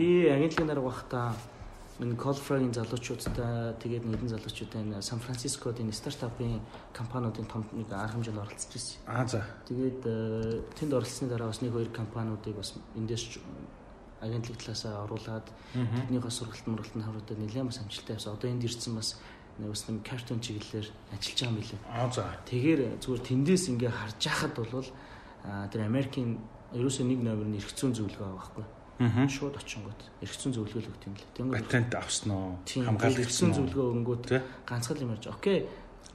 Би агентлагийн дарга байхдаа энэ Colfrag-ийн залуучуудтай тэгээд нэгэн залуучуудтай Сан Францискод энэ стартапын компаниудын том нэг арга хэмжээнд оролцож ирсэн. Аа за. Тэгээд э, тэнд оролцсны дараа бас нэг хоёр компаниудыг бас эндээс агентлаг талаасаа оруулаад тэднийхээ сургалт мургалтанд харуулдаг нэлээд бас амжилттай явсан. Одоо энд ирсэн бас бас нэг картон чиглэлээр ажиллаж байгаа юм билээ. Аа за. Тэгэхээр зүгээр тэндээс ингээ харж яхад бол тэр Америкийн ерөөсөө нэг номер нь эргцүүн зөвлөгөө байгаа байхгүй. Аа. Шууд очингууд эргцүүн зөвлөгөө өгд юм лээ. Тэнгүүд Патент авсан уу? хамгаалалт эргцүүн зөвлөгөө өгөнгүүт ганцхан юм ярьж. Окей.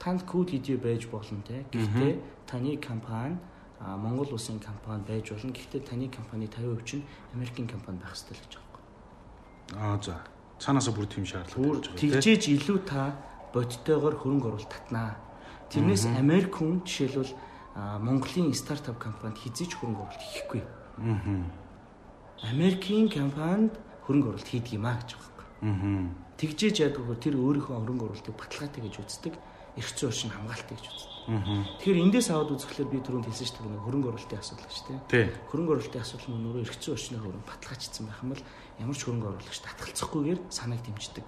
Танд код хийдий байж болно те. Гэхдээ таны компани Монгол улсын компани байж болно. Гэхдээ таны компани 50% чинь Америкийн компани байх хэрэгтэй л гэж байгаа юм. Аа за. Цаанаасаа бүр тийм шаардлага тэгжээж илүү та бодтойгоор хөрөнгө оруулалт татнаа. Тэрнээс Америк хүн жишээлбэл Монголын стартап компанид хизээч хөрөнгө оруулалт хийхгүй. Аа. Америкийн компанид хөрөнгө оруулалт хийдэг юм а гэж байгаа юм. Тэгжээж ядгүй тэр өөрийнхөө хөрөнгө оруулалтыг баталгаатай гэж үздэг. Эрх зүйн орчин хамгаалалтыг гэж үздэг. Тэгэхээр эндээс аваад үзэхлээр би түрүүнд хэлсэн шүү дээ хөрөнгө оруулалтын асуудал гэж тийм. Тий. Хөрөнгө оруулалтын асуудал нь өөрөө зүйн орчны хөрөнгө баталгаажсан байх юм бол ямар ч хөрөнгө оруулагч татгалцахгүйгээр санааг дэмждэг.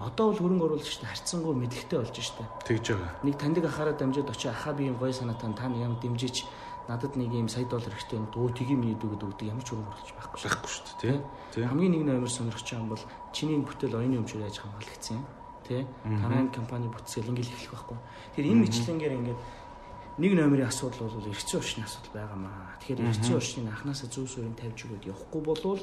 Одоо бол хөрөнгө оруулагчтай харьцангуй мэдлэгтэй болж штэ. Тэгж байгаа. Нэг таньдаг ахаараа дамжаад очиж ахаа би юм гой санаатай та нэг юм дэмжиж надад нэг юм сая доллар хэрэгтэй юм дуу тгий миний дүүгэд өгдөг ямар ч хөрөнгө оруулагч байхгүй. Байхгүй дээ тий. Хамгийн нэг номер сонирхож байгаа юм бол чиний бүтээл оюуны өмчөөр яаж хамгаалагдсан юм тий танай компани бүтцэл ингээл эхлэх байхгүй. Тэгэхээр энэ мэтлэнгээр ингээд нэг номерын асуудал бол эргэцэн орчны асуудал байгаамаа. Тэгэхээр эргэцэн орчныг анханасаа зөв суурин тавьж өгöd явахгүй болвол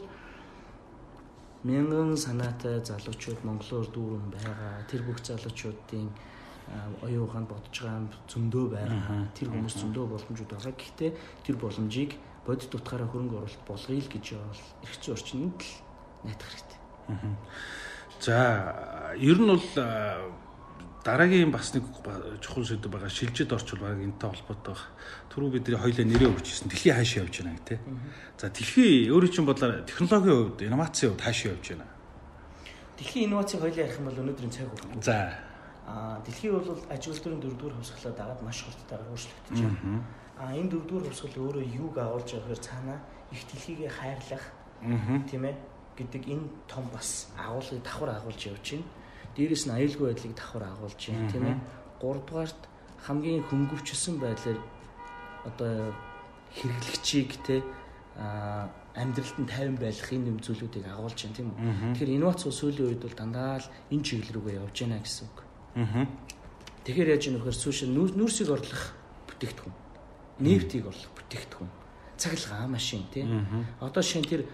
мянган санаатай залуучууд монголоор дүүрэн байгаа. Тэр бүх залуучуудын оюун ухаанд бодож байгаа зөндөө байгаа. Тэр хүмүүс зөндөө боломжууд байгаа. Гэхдээ тэр боломжийг бодит утгаараа хөрөнгө оруулалт болгоё л гэж бол эргэцэн орчинд л найдах хэрэгтэй. За ер нь бол дараагийн бас нэг чухал сэдв байгаа шилжид орчвол баг энэтэй холбоотой баг. Түрүү бидний хоёлаа нэрээ өгчсэн. Дэлхий хаашаа явж байна гэх тээ. За дэлхий өөрийн чинь бодлоор технологийн хувьд, инновацийн хувьд хаашаа явж байна. Дэлхийн инновацийг хоёлаа ярих юм бол өнөөдрийн цаг үе. За. Аа дэлхий бол аж үйлдвэрийн дөрөвдүгээр хувьсгалаа дагаад маш хурдтайгаар өөрчлөгдөж байна. Аа энэ дөрөвдүгээр хувьсгал өөрөө юуг агуулж байгаа гэхээр цаанаа их дэлхийгээ хайрлах тийм ээ гэдэг энэ том бас агуулгыг давхар агуулж явж байна. Дээрээс нь аюулгүй байдлыг давхар агуулж байна тийм ээ. Гуравдугаарт хамгийн хөнгөвчлсөн байдлаар одоо хэрэглэгчийг те амьдралд нь тайван байх энэ юм зүйлүүдийг агуулж байна тийм үү. Тэгэхээр инновац сүүлийн үед бол дандаа л энэ чиглэл рүүгээ явж байна гэсэн үг. Тэгэхээр яаж юм нөхөр сүүшин нүүрсийг орлох бүтээгдэхүүн. Нефтийг орлох бүтээгдэхүүн. Цахилгаан машин тий. Одоо шин тэр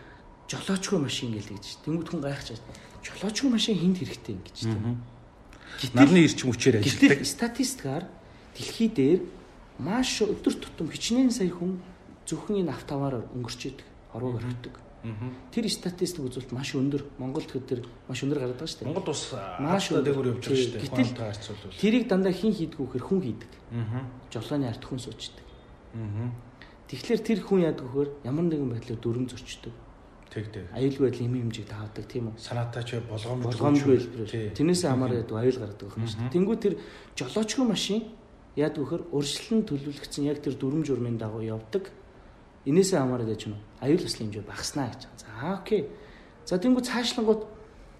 жолоочгүй машин гэж гэж. Тэнгүүд хүн гайхаж. Жолоочгүй машин хүнд хэрэгтэй ингэж тий. Нарны эрчим хүчээр ажилладаг. статистикаар дэлхий дээр маш өдөр тутам хичнээн сая хүн зөвхөн энэ автоваар өнгөрч идэг, хорвоо өргөдөг. Тэр статистик үзүүлэлт маш өндөр. Монголд тэр тэр маш өндөр гараад байгаа шүү дээ. Монгол бас Маш дээгүүр явж байгаа шүү дээ. Гэтэл- харьцуулбал. Тэрийг дандаа хин хийдгүү хэр хүн хийдэг. Жолооны ард хүн суучдаг. Тэгэхээр тэр хүн яадаг вөхөр ямар нэгэн байдлаар дүрм зөрчдөг. Тэг тэг. Аюулгүй байдлын хэмжээ хэмжээг таавдаг тийм үү? Санаатай ч болгоомж Болгоомжгүй хэлбэрээр. Тэрнээсээ хамаараа яадаг аюул гаргадаг байх юм шүү дээ. Тэнгүү тэр жолоочгүй машин яадаг вөхөр урьдчилан төлөвлөгдсөн яг тэр дүрм журмын дагуу явдаг. Инээсээ хамаараа яаж юм аюул өслийн хэмжээ багаснаа гэж. За окей. За тэнгүү цаашлангууд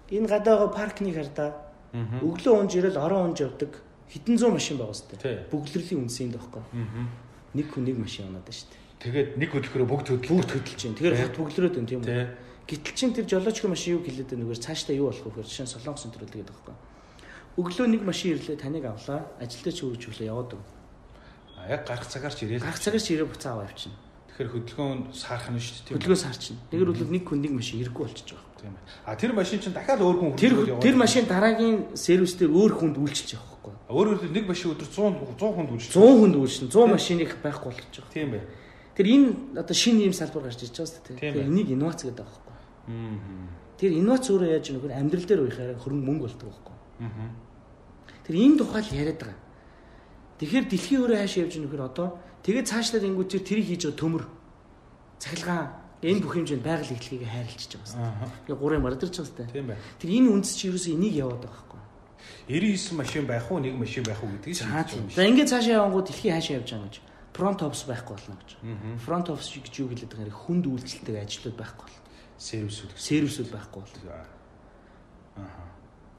энэ гадаагаа паркныг хардаа өглөө унж ирэл орон унж явдаг хэдэн зуун машин байгаа Тий. сте. Бүгдлэрлийн үнсийн дэхгүй. Аа. Нэг хүн нэг машин унаад шүү дээ. Тэгээд нэг хөдөлгөөрөө бүгд хөдөлгөө. Бүгд хөдөлж чинь. Тэгэхээр хот бүгдлөрөөд байна тийм үү? Гэтэл чин тэр жолоочгүй машин юу хэлээд байна вэгээр цаашдаа юу болох вэ гэхээр жишээ нь солонгос энэ төрөлдөг гэдэг байхгүй. Өглөө нэг машин ирлээ таныг авлаа. Ажилдаа ч үрж өглөө яваад өг. А яг гарах цагаар ч ирээл. Гарах цагаар ч ирээ буцаа аваа явчихна. Тэгэхээр хөдөлгөөн саарах нь шүү дээ. Хөдөлгөө саарчна. Тэгэр бол нэг хүн нэг машин ирэхгүй болчихж байгаа. Тийм ээ. А тэр машин чинь дахиад өөр хүн Тэр хөдөлгөөр тэр машин дараагийн сервис дээр өөр хүнд үйлчилж явах байхгүй. Өөрөөр хэлбэл нэг машин өдөр 100 100 хүнд үржиж. 100 хүнд үйлчилнэ. 100 машиныг байхгүй болгож байгаа. Тийм ээ. Тэр энэ одоо шинэ юм салбар гарч ирж байгаа шүү дээ. Тэр энийг инновац гэдэг байгаа байхгүй. Аа. Тэр инновац өөрөө яаж юм нөхөр амьдрал дээр уяхаараа хөрөнгө мөнгө болдог байхгүй. Аа. Тэр энэ тухай л яриад байгаа. Тэгэхээр дэлхийн өөрөө хаашаа явж нөхөр одоо тэгээд цаашлаад ингүүт тэр хийж байгаа төмөр цахилгаан энэ бүх хэмжээнд байгаль эхлэхийг хайрлчихж байгаа юм. Тэгээ гурын бардарч байгаа сте. Тийм ээ. Тэр энэ үндэс чи ерөөсөө энийг яваад байгаа байхгүй. 99 машин байх уу, нэг машин байх уу За тийм. За ингээд цаашаа явангууд дэлхий хаашаа явж байгаа гэж. Front office байхгүй болно гэж. Front office гэж юу хэлээд байгаа юм хүнд үйлчлэлтэй ажлууд байхгүй болно. сервисүүд. Сервисүүд байхгүй болно. Аа.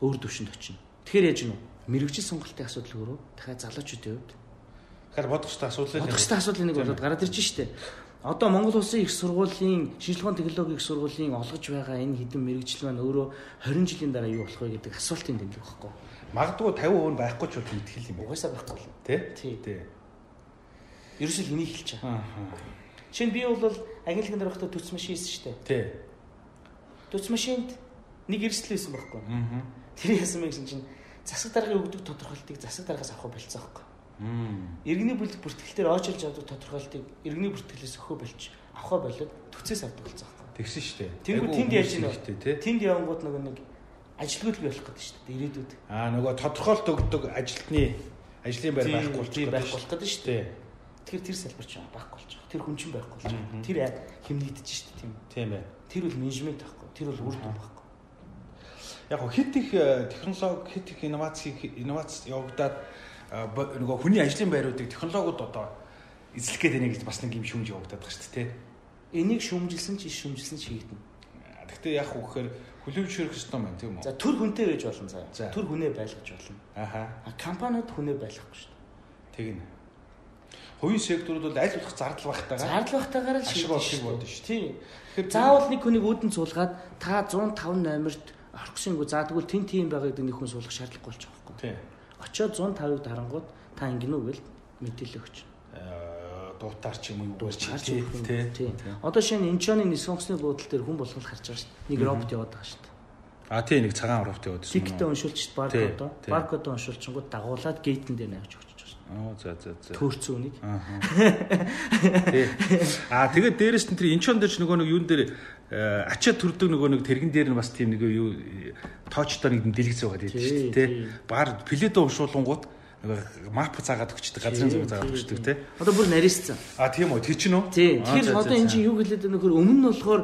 Өөр төвшөнд очино. Тэгэхээр яаж гэнэ? Мэргэжил сонголтын асуудал өөрөө дахиад залуучуудын хувьд Тэгэхээр бодгочтой асуудал л бодгостой асуудал нэг болоод гараад ирж штэ. Одоо Монгол Улсын их сургуулийн шинжилгээ технологийн их сургуулийн олгож байгаа энэ хідэн мэрэгжил маань өөрөө 20 жилийн дараа юу болох вэ гэдэг асуултын тэмдэг байхгүй. магадгүй 50% байхгүй ч бол мэдхэл юм. Угаасаа байхгүй болно. Тэ? Тий. Ерөөсөө хэлж байгаа. Аа. Шинэ би бол ангилгын дээр байхдаа төц машин хийсэн штэ. Тий. Төц машинд нэг эрсдэл байсан байхгүй. Аа. Тэр яасан мэ гэсэн чинь засаг даргын өгдөг тодорхойлтыг засаг даргаас авах болцсон байхгүй. Мм. Иргэний бүлэг бүртгэлээр очилж авдаг тодорхойлтыг иргэний бүртгэлээс өгөхөө болж авахаа болоод төцөөс авдаг болцсон байхгүй. Тэгсэн шүү дээ. Тэнгүү тэнд яаж тий. Тэнд явангууд нөгөө нэг ажилгүйд бий болох гэдэг шүү дээ. Ирээдүйд. Аа нөгөө тодорхойлт өгдөг ажилтны ажлын байр байхгүй болчих байх болох гэдэг шүү дээ. Тэгэхээр тэр салбар ч байхгүй болж байгаа. Тэр хүн чинь байхгүй болж байгаа. Тэр хэмнэгдэж шүү дээ тийм. Тийм ээ. Тэр бол менежмент байхгүй. Тэр бол үр дүн байхгүй. Яг хит их э, технологи хит их инновац инновац явагдаад э, нөгөө хүний ажлын байруудыг технологиуд одоо эзлэх гээд байна гэж бас нэг юм шүмж явагдаад байгаа шүү дээ. Энийг шүмжилсэн ч иш шүмжилсэн ч хийгдэнэ. Гэхдээ яг хөө гэхээр хүлэмжшэрх ёстой маань тийм үү? За төр хүнтэй байж болно За. заа. Төр хүнээ байлгаж болно. Аха. А компаниуд хүнээ байлгахгүй шүү дээ. Тэгнэ хувийн секторууд бол аль болох зардал багтайгаар зардал багтайгаар л шийдэж шиг болдог шүү. Тийм. Тэгэхээр заавал нэг хүнийг өөдөн цуулгаад та 105 номерт орхисонгүй заа тэгвэл тэн тийм байгаа гэдэг нэг хүн суулгах шаардлагагүй болж байгаа юм. Тийм. Очоод 150-ыг дарангууд та ингэнэ үү гэвэл мэдээлэл өгч. Э, дуутаар ч юм уу юугаар ч тийм. Одоо шинэ Инчоны нис сонгосны буудлын дээр хүн болгох харж байгаа шүү. Нэг робот яваад байгаа шүү. А тийм нэг цагаан робот яваад байна. Тиктэй уншуулчих баркод. Баркод уншуулчихгууд дагуулад гейтэн дээр навж өгч. Оо за за за. дээ. Төөрцөн үнийг. Аа. Тий. А тэгээд дээрэс нь тэр инчон дээр ч нөгөө нэг юун дээр э, ачаа төрдөг нөгөө нэг тэрэгэн дээр нь бас тийм нэг юу тоочтой нэг дэлгэц байгаа Тий, дээ шүү дээ. Баар пледо уншуулгангууд нөгөө мап заагаад өгчдөг, газрын зураг заагаад өгчдөг тий. Одоо бүр нарийцсан. А тийм үү, тэр чинь үү? Тий. Аа, Тэгэхээр одоо эн чинь юу байгаа нөхөр өмнө нь болохоор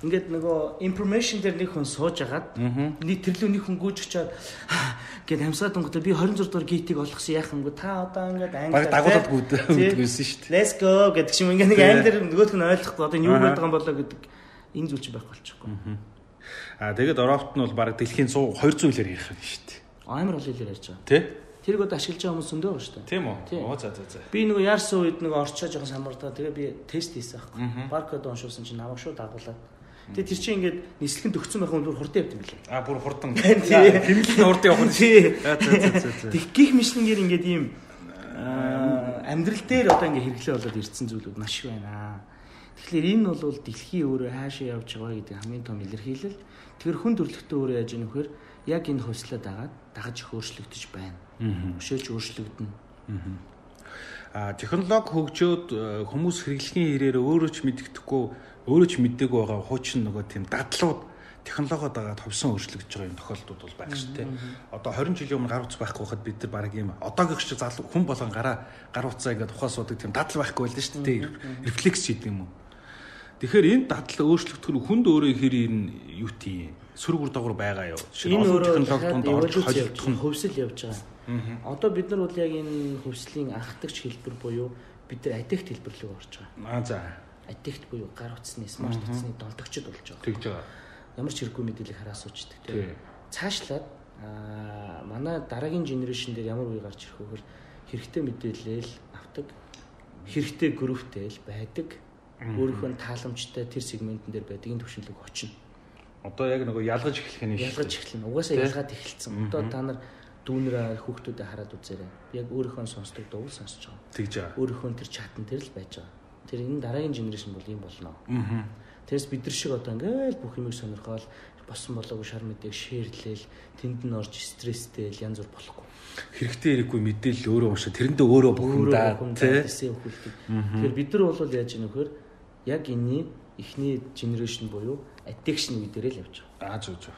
ингээд нөгөө information дээр нэг хүн сууж агаад нэг тэрлүү нэг хүн гүйж очиад гээд хамсаад өнгөтэй би 26 дугаар гейтийг олгосон яах юм бэ? Та одоо ингээд англи дагуулад гүйдэгсэн шүү дээ. Let's go гэдэг шиг ингээд нэг англи нөгөөх нь ойлгохгүй одоо юу гэдэг юм болоо гэдэг энэ зүйл чинь байхгүй болчихгүй. А тэгээд оровт нь бол баг дэлхийн 100 200 хэлээр ярих юм шүү дээ. Амар ол хэлээр ярьж байгаа. Тий? Тэрийг одоо ашиглаж байгаа хүмүүс зөндөө байгаа шүү дээ. Тийм үү? Оо за за за. Би нөгөө яарсан үед нөгөө орчоо жоохон самардаа тэгээ би тест хийсэн аахгүй. Баркод уншуулсан чинь намайг шууд дагуулад. Тэгээ тэр чинь ингээд нислэгэнд өгцөн байх бүр хурдан явд юм билээ. А бүр хурдан. Тий. Хэмнэлийн урд явах нь. Тий. За за за за. Тэг гих мишлэнгээр ингээд ийм аа, амьдрал дээр одоо ингээд хэрэглээ болоод ирсэн зүйлүүд маш их байна. Тэгэхээр энэ бол дэлхийн өөрөө хаашаа явж байгаа гэдэг хамгийн том илэрхийлэл. Тэгэхээр хүн төрлөختөө өөрөө яаж вэхээр яг энэ хөслөд агаад дагаж их өөрчлөгдөж байна. Өшөөж өөрчлөгдөнө. А технологи хөгжөөд э, хүмүүс хэрэглэхийн хэрээр өөрөө ч мэддэхгүй өөрөө ч мэдээгүй байгаа хуучин нөгөө тийм дадлууд технологиод байгаа товсон өөрчлөгдөж байгаа юм тохиолдлууд бол байх шүү дээ. Одоо 20 жилийн өмнө гар утас байхгүй хахад бид нар баг юм одоогийн шиг залуу хүн болгон гараа гар утсаа ингээд ухаас суудаг тийм дадал байхгүй байлаа шүү дээ. Рефлекс гэдэг юм уу. Тэгэхээр энэ дадал өөрчлөгдөх нь хүнд өөрөө хэр энэ юу тийм сүрэг үр дагавар байгаа юу? Жишээ нь Энэ олон өөрөө технологи донд орж холилдох нь хөвсөл явж байгаа. Одоо бид нар бол яг энэ хөвслийн анхдагч хэлбэр буюу бид нар аддикт хэлбэр рүү орж байгаа. аа за Аддикт буюу гар утасны, смарт утасны долдогчд болж байгаа. тэгж байгаа. Ямар ч хэрэггүй мэдээлэл хараа суучдаг Тий. тийм. Цаашлаад аа манай дараагийн генерашн дээр ямар үе гарч ирэх вэ гэхээр хэрэгтэй мэдээлэл авдаг. Хэрэгтэй групптэй л байдаг. Өөрийнхөө тааламжтай тэр сегментэн дээр байдаг энэ төвшөлөг очино. Одоо яг нөгөө ялгаж эхлэх нь Ялгаж эхэлнэ. Угаасаа ялгаад эхэлсэн. Одоо та нар дүүнэрээ хүүхдүүдэд хараад үзээрэй. Яг өөрийнхөө сонсдог дуу сонсож байгаа. Тэгж байгаа. Өөрийнхөө тэр чатан дээр л байж байгаа. Тэр энэ дараагийн генерашн бол юм болно. Аа. Тэрс бид нар шиг одоо ингээл бүх юмыг сонирхоод босон болоогүй шар мэдээг шеэрлээл тэнд нь орж стресстэй л янз бүр болохгүй. Хэрэгтэй хэрэггүй мэдээлэл өөрөө уншаа тэрэндээ өөрөө бухимдаа тий. тэсээ өгүүлдэг. Тэгэхээр бид нар бол яаж ийм нөхөр яг энэний эхний генерашн буюу addiction үе дээр л явж байгаа. Аа зөв зөв.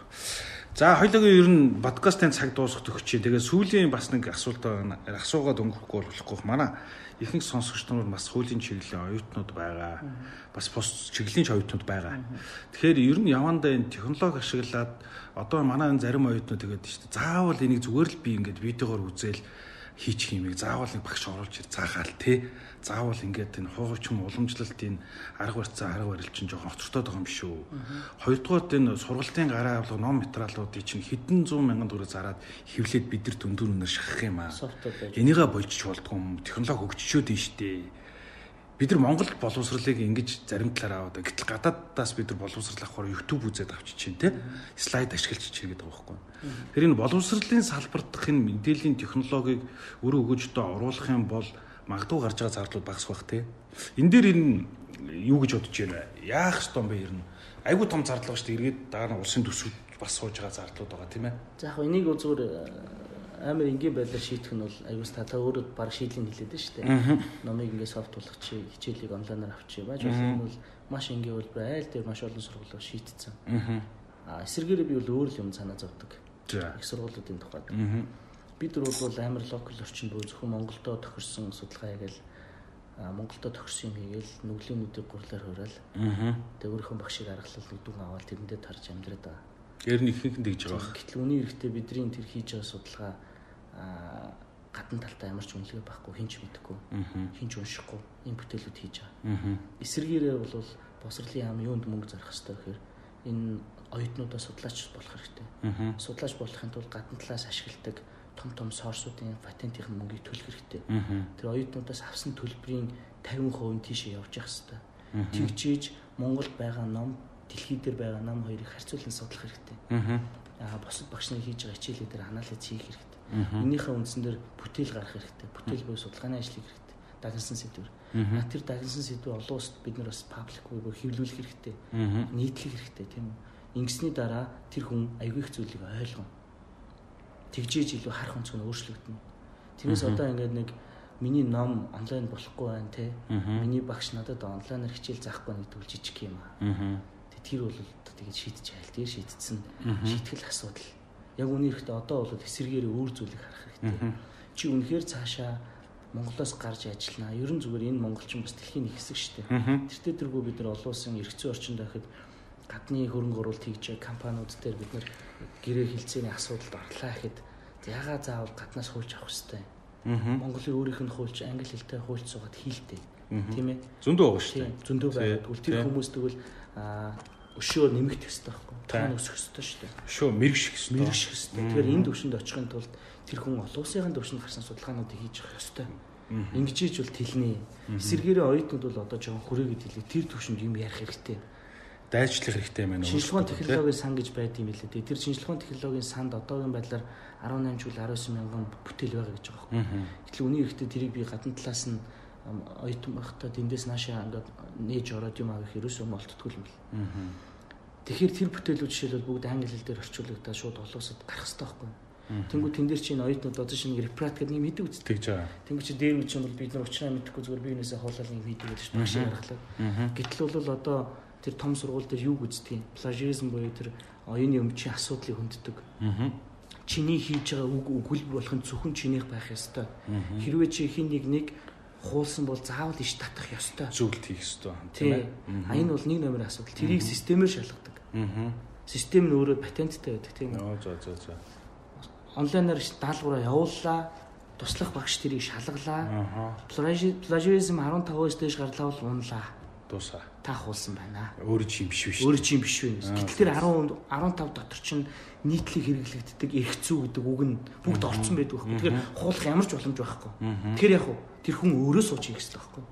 За хоёулаа ер нь подкастын цаг дуусах төгчээ. Тэгээ сүүлийн бас нэг асуулт байна. асуугаад өнгөрөхгүй болохгүй. Манай ихэнх сонсогч нар бас хуулийн чиглэлийн оюутнууд байгаа. Бас бус чиглэлийн оюутнууд байгаа. Тэгэхээр ер нь явандаа энэ технологи ашиглаад одоо манай зарим оюутнууд тэгээд шүү дээ. Заавал энийг зүгээр л би ингээд видеогоор үзээл хийчих юмыг заавал нэг багш оруулж ир цаахаал те. Заавал ингээд энэ хуучм уламжлалтын арга барьцаа арга барил чинь жоохон хоцортой байгаа юм биш үү. Хоёрдугаар энэ сургалтын гараа авлага ном материалуудыг чинь хэдэн зуун мянган төгрөг зараад хевлээд бид нар дүндүр өнөр шахах юм аа. Энийгээ болчих болдгоо технологи хөгжчөөд нь штэ бид нар Монголд боловсролыг ингэж зарим талаар аваад гэтэл гадаадаас бид нар боловсрол авахаар YouTube үзээд авчиж чинь те слайд ашиглаж чинь гэдэг байгаа байхгүй. Тэр энэ боловсролын салбарт дах энэ мэдээллийн технологиг өөрөө өгөөжтөө оруулах юм бол магадгүй гарч байгаа зардлууд багасх бах те. Энэ дээр энэ юу гэж бодож байна? Яах ёстой юм бэ ер нь? Айгуу том зардал ба шүү дээ. Эргээд дараа нь улсын төсвүүд бас сууж байгаа зардлууд байгаа тийм ээ. За яг энийг зүгээр амар энгийн байдлаар шийдэх нь бол аюус та та өөрөө баг шийдлийг хэлээд шүү дээ. Номыг ингээд софт болгох чи хичээлийг онлайнаар авчи байж болох нь бол маш энгийн хэлбэр айл дээр маш олон сургуулиуд шийдтсэн. Аа эсэргээрээ би бол өөр л юм санаа зовдөг. Их сургуулиудын тухайд. Бид нар бол амар локал орчинд буюу зөвхөн Монголдо тохирсон судалгаа хийгээл Монголдо тохирсон юм хийгээл нүглийн нүдийг гурлаар хураал. Тэгээ өөрийнхөө багшийг аргалал нүдүүн аваад тэрэндээ тарж амьдраад байгаа. Ер нь ихэнх тэгж байгаа. Гэтэл үний эрэхтэй бидний тэр хийж байгаа судалгаа гадна талтай ямар ч үнэлгээ байхгүй хинч мэдэхгүй хинч уншихгүй энэ бүтээлүүд хийж байгаа. Эсвэргээрээ бол босрлын яам юунд мөнгө зарах хэрэгтэй гэхээр энэ оюутнуудаа судлаач болох хэрэгтэй. Судлаач болохын тулд гадна талаас ашигладаг том том сорсуудын патентийн мөнгийг төлөх хэрэгтэй. Тэр оюутнуудаас авсан төлбөрийн 50% нь тийшээ явж явах хэрэгтэй. Тэгжиж Монголд байгаа ном дэлхий дээр байгаа ном хоёрыг харьцуулан судлах хэрэгтэй. Аа босод багш нар хийж байгаа хичээлүүд дээр анализ хийх хэрэгтэй Энийхээ үндсэн дээр бүтээл гарах хэрэгтэй. Бүтээл буюу судалгааны ажлыг хэрэгтэй. Дагнсан сэдвэр. А тэр дагнсан сэдвэр олон улсад бид нар бас паблик буюу хэвлүүлэх хэрэгтэй. Нийтлэх хэрэгтэй тийм үү? Ингэсний дараа тэр хүн аягүй их зүйлийг ойлгоно. Тэгжээж илүү харах онцгой нь өөрчлөгдөнө. Тэрнээс одоо ингээд нэг миний ном онлайн болохгүй байна те. Миний багш надад онлайнаар хичээл заахгүй нэг төл жижиг юм аа. Тэр бол тэгээд шийдэж айл. Тэр шийдсэн шийтгэл асуудал яг үнийхтэй одоо бол эсэргээрээ өөр зүйлийг харах хэрэгтэй. Чи үнэхээр цаашаа Монголоос гарч ажиллана. Ерөн зүгээр энэ монголчин бас дэлхийн нэг хэсэг шүү дээ. Тэртээ тэргүй бид нар олон улсын зүйн орчинд байхад гадны хөрөнгө оруулалт хийж байгаа компаниуд дээр бид нар гэрээ хилцээний асуудалд орлаа гэхэд ягаа заавал гаднаас хуульч авах хэрэгтэй. Монголын өөрийнх нь хуульч англи хэлтэй хуульч суугаад хийлтэй. Тийм ээ. Зөндөө байгаа шүү дээ. Зөндөө байгаа. Тэгвэл тэр хүмүүс тэгвэл өшөө нэмэгдэх хэрэгтэй байхгүй тань өсөх хэрэгтэй шүү дээ. Өшөө мэрэгших хэрэгтэй. Мэрэгших хэрэгтэй. Тэгэхээр энэ төвшөнд очихын тулд тэр хүн олон улсын төвшөнд гарсан судалгаануудыг хийж явах ёстой. Ингэж хийж бол тэлнэ. Эсвэргээрээ оюутнууд бол одоо жоохон хүрээгээд хэлээ. Тэр төвшөнд юм ярих хэрэгтэй. Дайчлах хэрэгтэй юм байна. Шинжилгээний технологийн сан гэж байд юм билээ. Тэр шинжилгээний технологийн санд одоогийн байдлаар 18 жил 19 мянган бүтээл байгаа гэж байгаа юм. Гэтэл үний эрэхтэй тэрийг би гадна талаас нь оюутан байхдаа тэндээс наашаа ингээд нээж ороод юм авах ерөөсөө молтдгүй юм бэл. Тэгэхээр тэр бүтээлүүд жишээлбэл бүгд англи хэл дээр орчуулагдаад шууд олон улсад гарах хэрэгтэй байхгүй юу? Тэнгүү тэн дээр чинь оюутнууд одоо шинэ репрат гэдэг нэг мэдээ үздэг гэж байгаа. Тэнгүү чи дээр үгүй бол бид нар уучраа мэдэхгүй зүгээр биенээсээ хоолол нэг мэдээ гэдэг чинь маш ярахлаа. Гэтэл бол одоо тэр том сургууль дээр юу үздэг юм? Плажеризм буюу тэр оюуны өмчийн асуудлыг хөнддөг. Чиний хийж байгаа үг өгүүлбэр болохын зөвхөн чинийх байх ёстой. Хэрвээ чи хин нэг нэг хуулсан бол заавал иш татах ёстой. Зөвлөлт хийх ёстой тийм ээ. А энэ бол нэг номер асуудал. Тэрийг системээр шалгадаг. Систем нь өөрөө патенттай байдаг тийм үү? За за за. Онлайнаар даалгавраа явууллаа. Туслах багш тэрийг шалгалаа. Plagiarism 15-өөс дээш гарлаа бол унлаа Дуусаа. Та хуулсан байна. Өөрөө чинь биш биш. Өөрөө чинь биш вэ. Гэтэл тэр 10 15 дотор чинь нийтлэг хэрэглэгддэг эрх зүй гэдэг үг нь бүгд орцсон байдаг байхгүй. Тэгэхээр хуулах ямар ч боломж байхгүй. Тэгэхээр яг тэр хүн өөрөө сууж хийх хэрэгтэй байхгүй.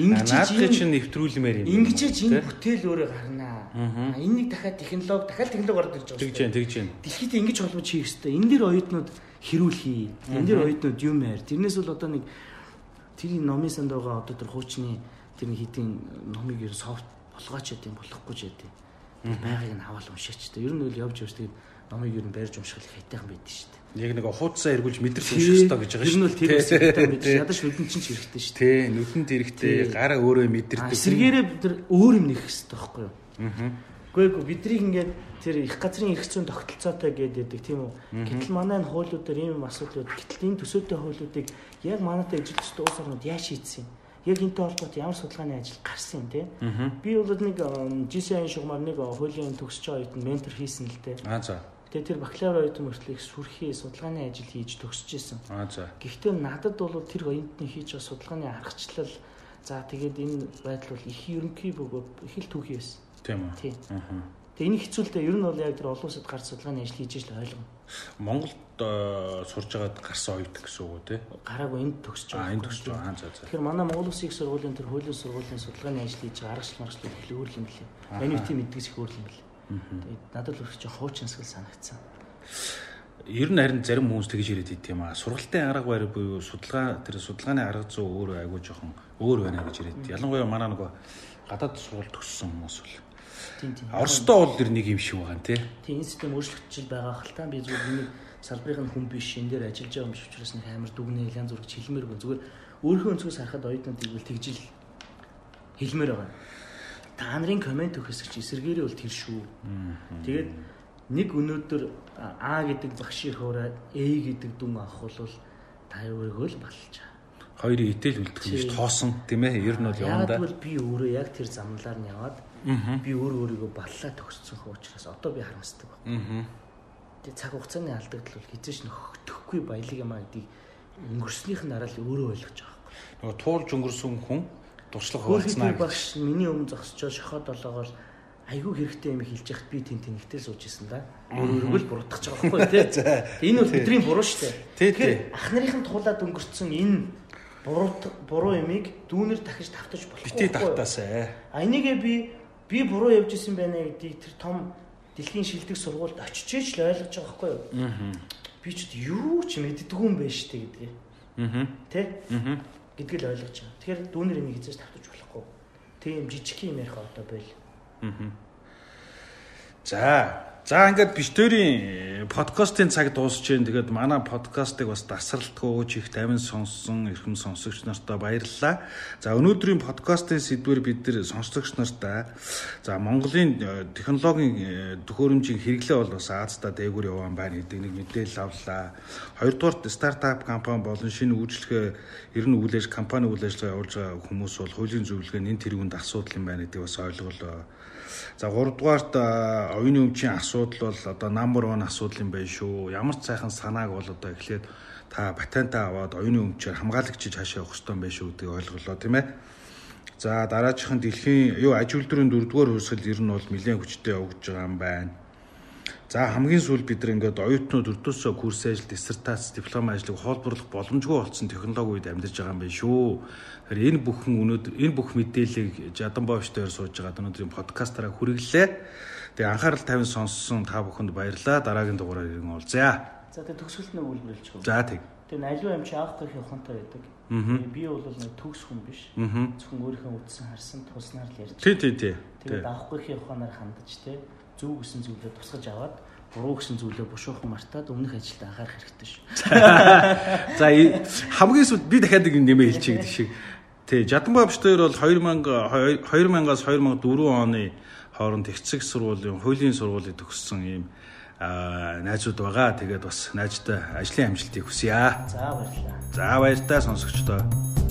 Ингэж чинь нэвтрүүлмээр юм. Ингэж энэ бүтээл өөрөө гарнаа. Энэ нэг дахиад технологи дахиад технологи орж ирж байгаа. Тэгж जैन тэгж जैन. Дэлхийд ингэж холбож хийх хэрэгтэй. Энэ дэр оюутнууд хэрүүлхий. Энэ дэр оюутнууд юм яар. Тэрнээс бол одоо нэг тэрийн номын санд байгаа одоо тэр хуучны тэр нэг хитийн номыг ер софт болгооч яд юм болохгүй ч яд. Тэр байгааг нь аваад уншаач. Ер нь үл явж явж тэгээд номыг ер нь барьж унших хайтайхан байдаг шүү дээ. Яг нэг хуудасаа эргүүлж мэдрэл унших хэрэгтэй гэж байгаа шүү. Тэр нь бол тэр ядаж нүдэнд чинь ч хэрэгтэй шүү. Тий, нүдэнд хэрэгтэй, гараа өөрөө мэдэрдэг. Эсэргээрээ тэр өөр юм нэх хэрэгтэй байхгүй юу? Аа. Гэхдээ биднийг ингээд тэр их газрын эрх зүйн тогтолцоотой гэдэг тийм үү. Гэтэл манай энэ хуулиудаар ийм асуудлууд гэтэл энэ төсөөтэй хуулиудыг яг манайтай эжилчтэй улс орнууд яаж шийдсэн юм? Яг энэтэй холбоотой ямар судалгааны ажил гарсан юм те. Би бол нэг GCI шугамар нэг хуулийн төгсч байгаа үед ментор хийсэн л дээ. Аа за. Тэгээ тэр бакалавр оюутан мөртлөг сүрхий судалгааны ажил хийж төгсөж исэн. Аа за. Гэхдээ надад бол тэр оюутны хийж байгаа судалгааны аргачлал за тэгээд энэ байдал бол их ерөнхий бөгөөд их л түүхий байсан. Тийм үү. Тийм. Аа. Тэгээ энэ хэцүүлдэ ер нь бол яг тэр олон улсад гарч судалгааны ажил хийж л ойлгоно. Монголд сурж байгаад гарсан оюут гэсэн үг үү те? Гараагүй энд төгсөж байгаа. Аа энд төгсөж байгаа. За за. Тэгэхээр манай Монгол Улсын их сургуулийн тэр хуулийн сургуулийн судалгааны ажил хийж байгаа аргачлал маргачлал их өөр юм билээ. Миний үтийн мэддэгс их өөр юм. Тэгээд надад л өөрчлөж хуучинсгал санагдсан. Ер нь харин зарим хүмүүс тэгж яриад байт юм аа. Сургалтын арга барь буюу судалгаа тэр судалгааны арга зүй өөр айгүй жоохон өөр байна гэж яриад. Ялангуяа манай нөгөө гадаад сургалт төгссөн хүмүүс бол. Оросдоо бол тэр нэг юм шиг байгаа тий. Тийм энэ систем өөрчлөгдөж байгаа хэл та би зүгээр нэг салбарын хүн биш энэ дээр ажиллаж байгаа юм биш учраас нэг амар дүгнээ янз бүр гэж хэлмээргүй зүгээр өөрийнхөө өнцгөөс харахад оюутнуудыг бол тэгжил хэлмээр байгаа. Та нарын комент өгөх хэсэг чи эсэргээрээ бол тэр шүү. Тэгээд нэг өнөөдөр А гэдэг багшийн хоороо A гэдэг дүн авах бол та өөрийгөө л балж байгаа. Хоёрын итэл үлдэх шиг тоосон тийм ээ. Ер нь бол явандаа. Яг би өөрөө яг тэр замналаар нь яваад би өөр өөрийгөө баллаа төгссөн учраас одоо би харамсдаг байна. Тэгээ цаг хугацааны алдагдал бол хизээш нөхөхгүй баялаг юм а гэдгийг өнгөрснийх нь дараа л өөрөө ойлгож байгаа байхгүй. Нөгөө туулж өнгөрсөн хүн туршлага хуваалцнаа. Багш миний өмнө зогсчоо шохоод олоогоор айгүй хэрэгтэй юм хэлж яхад би тэн тэнэгтэй сууж исэн да. Өөр өөргөл буруудах гэж байгаа байхгүй тий. Энэ бол бидний буруу шүү дээ. Тэгэхээр ах нарын туулаад өнгөрцөн энэ буруу буруу ямиг дүүнэр дахиж тавтаж болохгүй. Бити тавтаасаа. А энийгээ би би буруу явж исэн байна гэдгийг тэр том дэлхийн шилдэг сургуульд очиж л ойлгож байгаа байхгүй юу? Аа. Би ч юу ч мэддэггүй юм байна дээ гэдгийг. Аа. Тэ? Аа. гэдгийг л ойлгож байгаа. Тэгэхээр дүүнэр энийг хийж тавтаж болохгүй. Тийм жижиг юм ярих одоо байл. За За ингээд бишдэрийн подкастын цаг дуусч जैन. Тэгээд манай подкастыг бас дасралтгүй чих тавин сонссон эрхэм сонсогч нартай баярлалаа. За өнөөдрийн подкастын сэдвэр бид нэр сонсогч нартай за Монголын э, технологийн э, төхөөрөмжийн хэрэглээ бол бас Аазда дээгүүр яваан байна гэдэг нэг мэдээлэл авлаа. Хоёрдугаар стартап компани болон шинэ үйлчлэгээ ер нь үйл ажиллагаа компани үйл ажиллагаа явуулж байгаа хүмүүс бол хуулийн зөвлөгөө нэн тэргуунд асуудал юм байна гэдэг бас ойлголоо За 3 дугаарт оюуны өмчийн асуудал бол одоо number 1 асуудал юм байна шүү. Ямар ч сайхан санааг бол одоо эхлээд та патентаа аваад оюуны өмчөөр хамгаалагчиж хаашаа явах хэрэгтэй юм байна шүү гэдгийг ойлголоо тийм ээ. За дараачихын дэлхийн юу аж үйлдвэрийн дөрөвдүгээр хөрсгөл ер нь бол нэлээд хүчтэй явагдаж байгаа юм байна. За хамгийн сүүл бид нар ингээд оюутнууд өрдөөсөө курс ажил, диссертац, диплом ажлыг хоолборлох боломжгүй болсон технологи үед амьдарч байгаа юм байна шүү. Тэгэхээр энэ бүхэн өнөөдөр энэ бүх мэдээллийг Жаданбовч дээр сууж байгаа өнөөдрийн подкастаараа хүргэлээ. Тэгээ анхаарал тавин сонссон та бүхэнд баярлалаа. Дараагийн дугаараар ирэн уулзъя. За тэгээ төгсгөлт нь үйлбэрлэж өгөө. За тэг. Тэгээ налуу юм чи авах гэх ухаантай байдаг. Би бол нэг төгс хүн биш. Зөвхөн өөрийнхөө үдсэн харсан туснаар л ярьж. Тий, тий, тий. Тэгээд авах гэх ухаанаар хандаж тий зөв гэсэн зүйлээ тусгаж аваад буруу гэсэн зүйлээ бушуухан мартаад өмнөх ажилд анхаарах хэрэгтэй шүү. За хамгийн сүүлд би дахиад нэг нэмээ хэлчихье гэдэг шиг. Тий, Жаданбаа бочтойр бол 2000 2000-аас 2004 оны хооронд эцэг сургуулийн хуулийн сургуулийг төгссөн ийм найзууд байгаа. Тэгээд бас найзтай ажлын амжилтыг хүсье. За баярлалаа. За баярлалаа сонсогчдоо.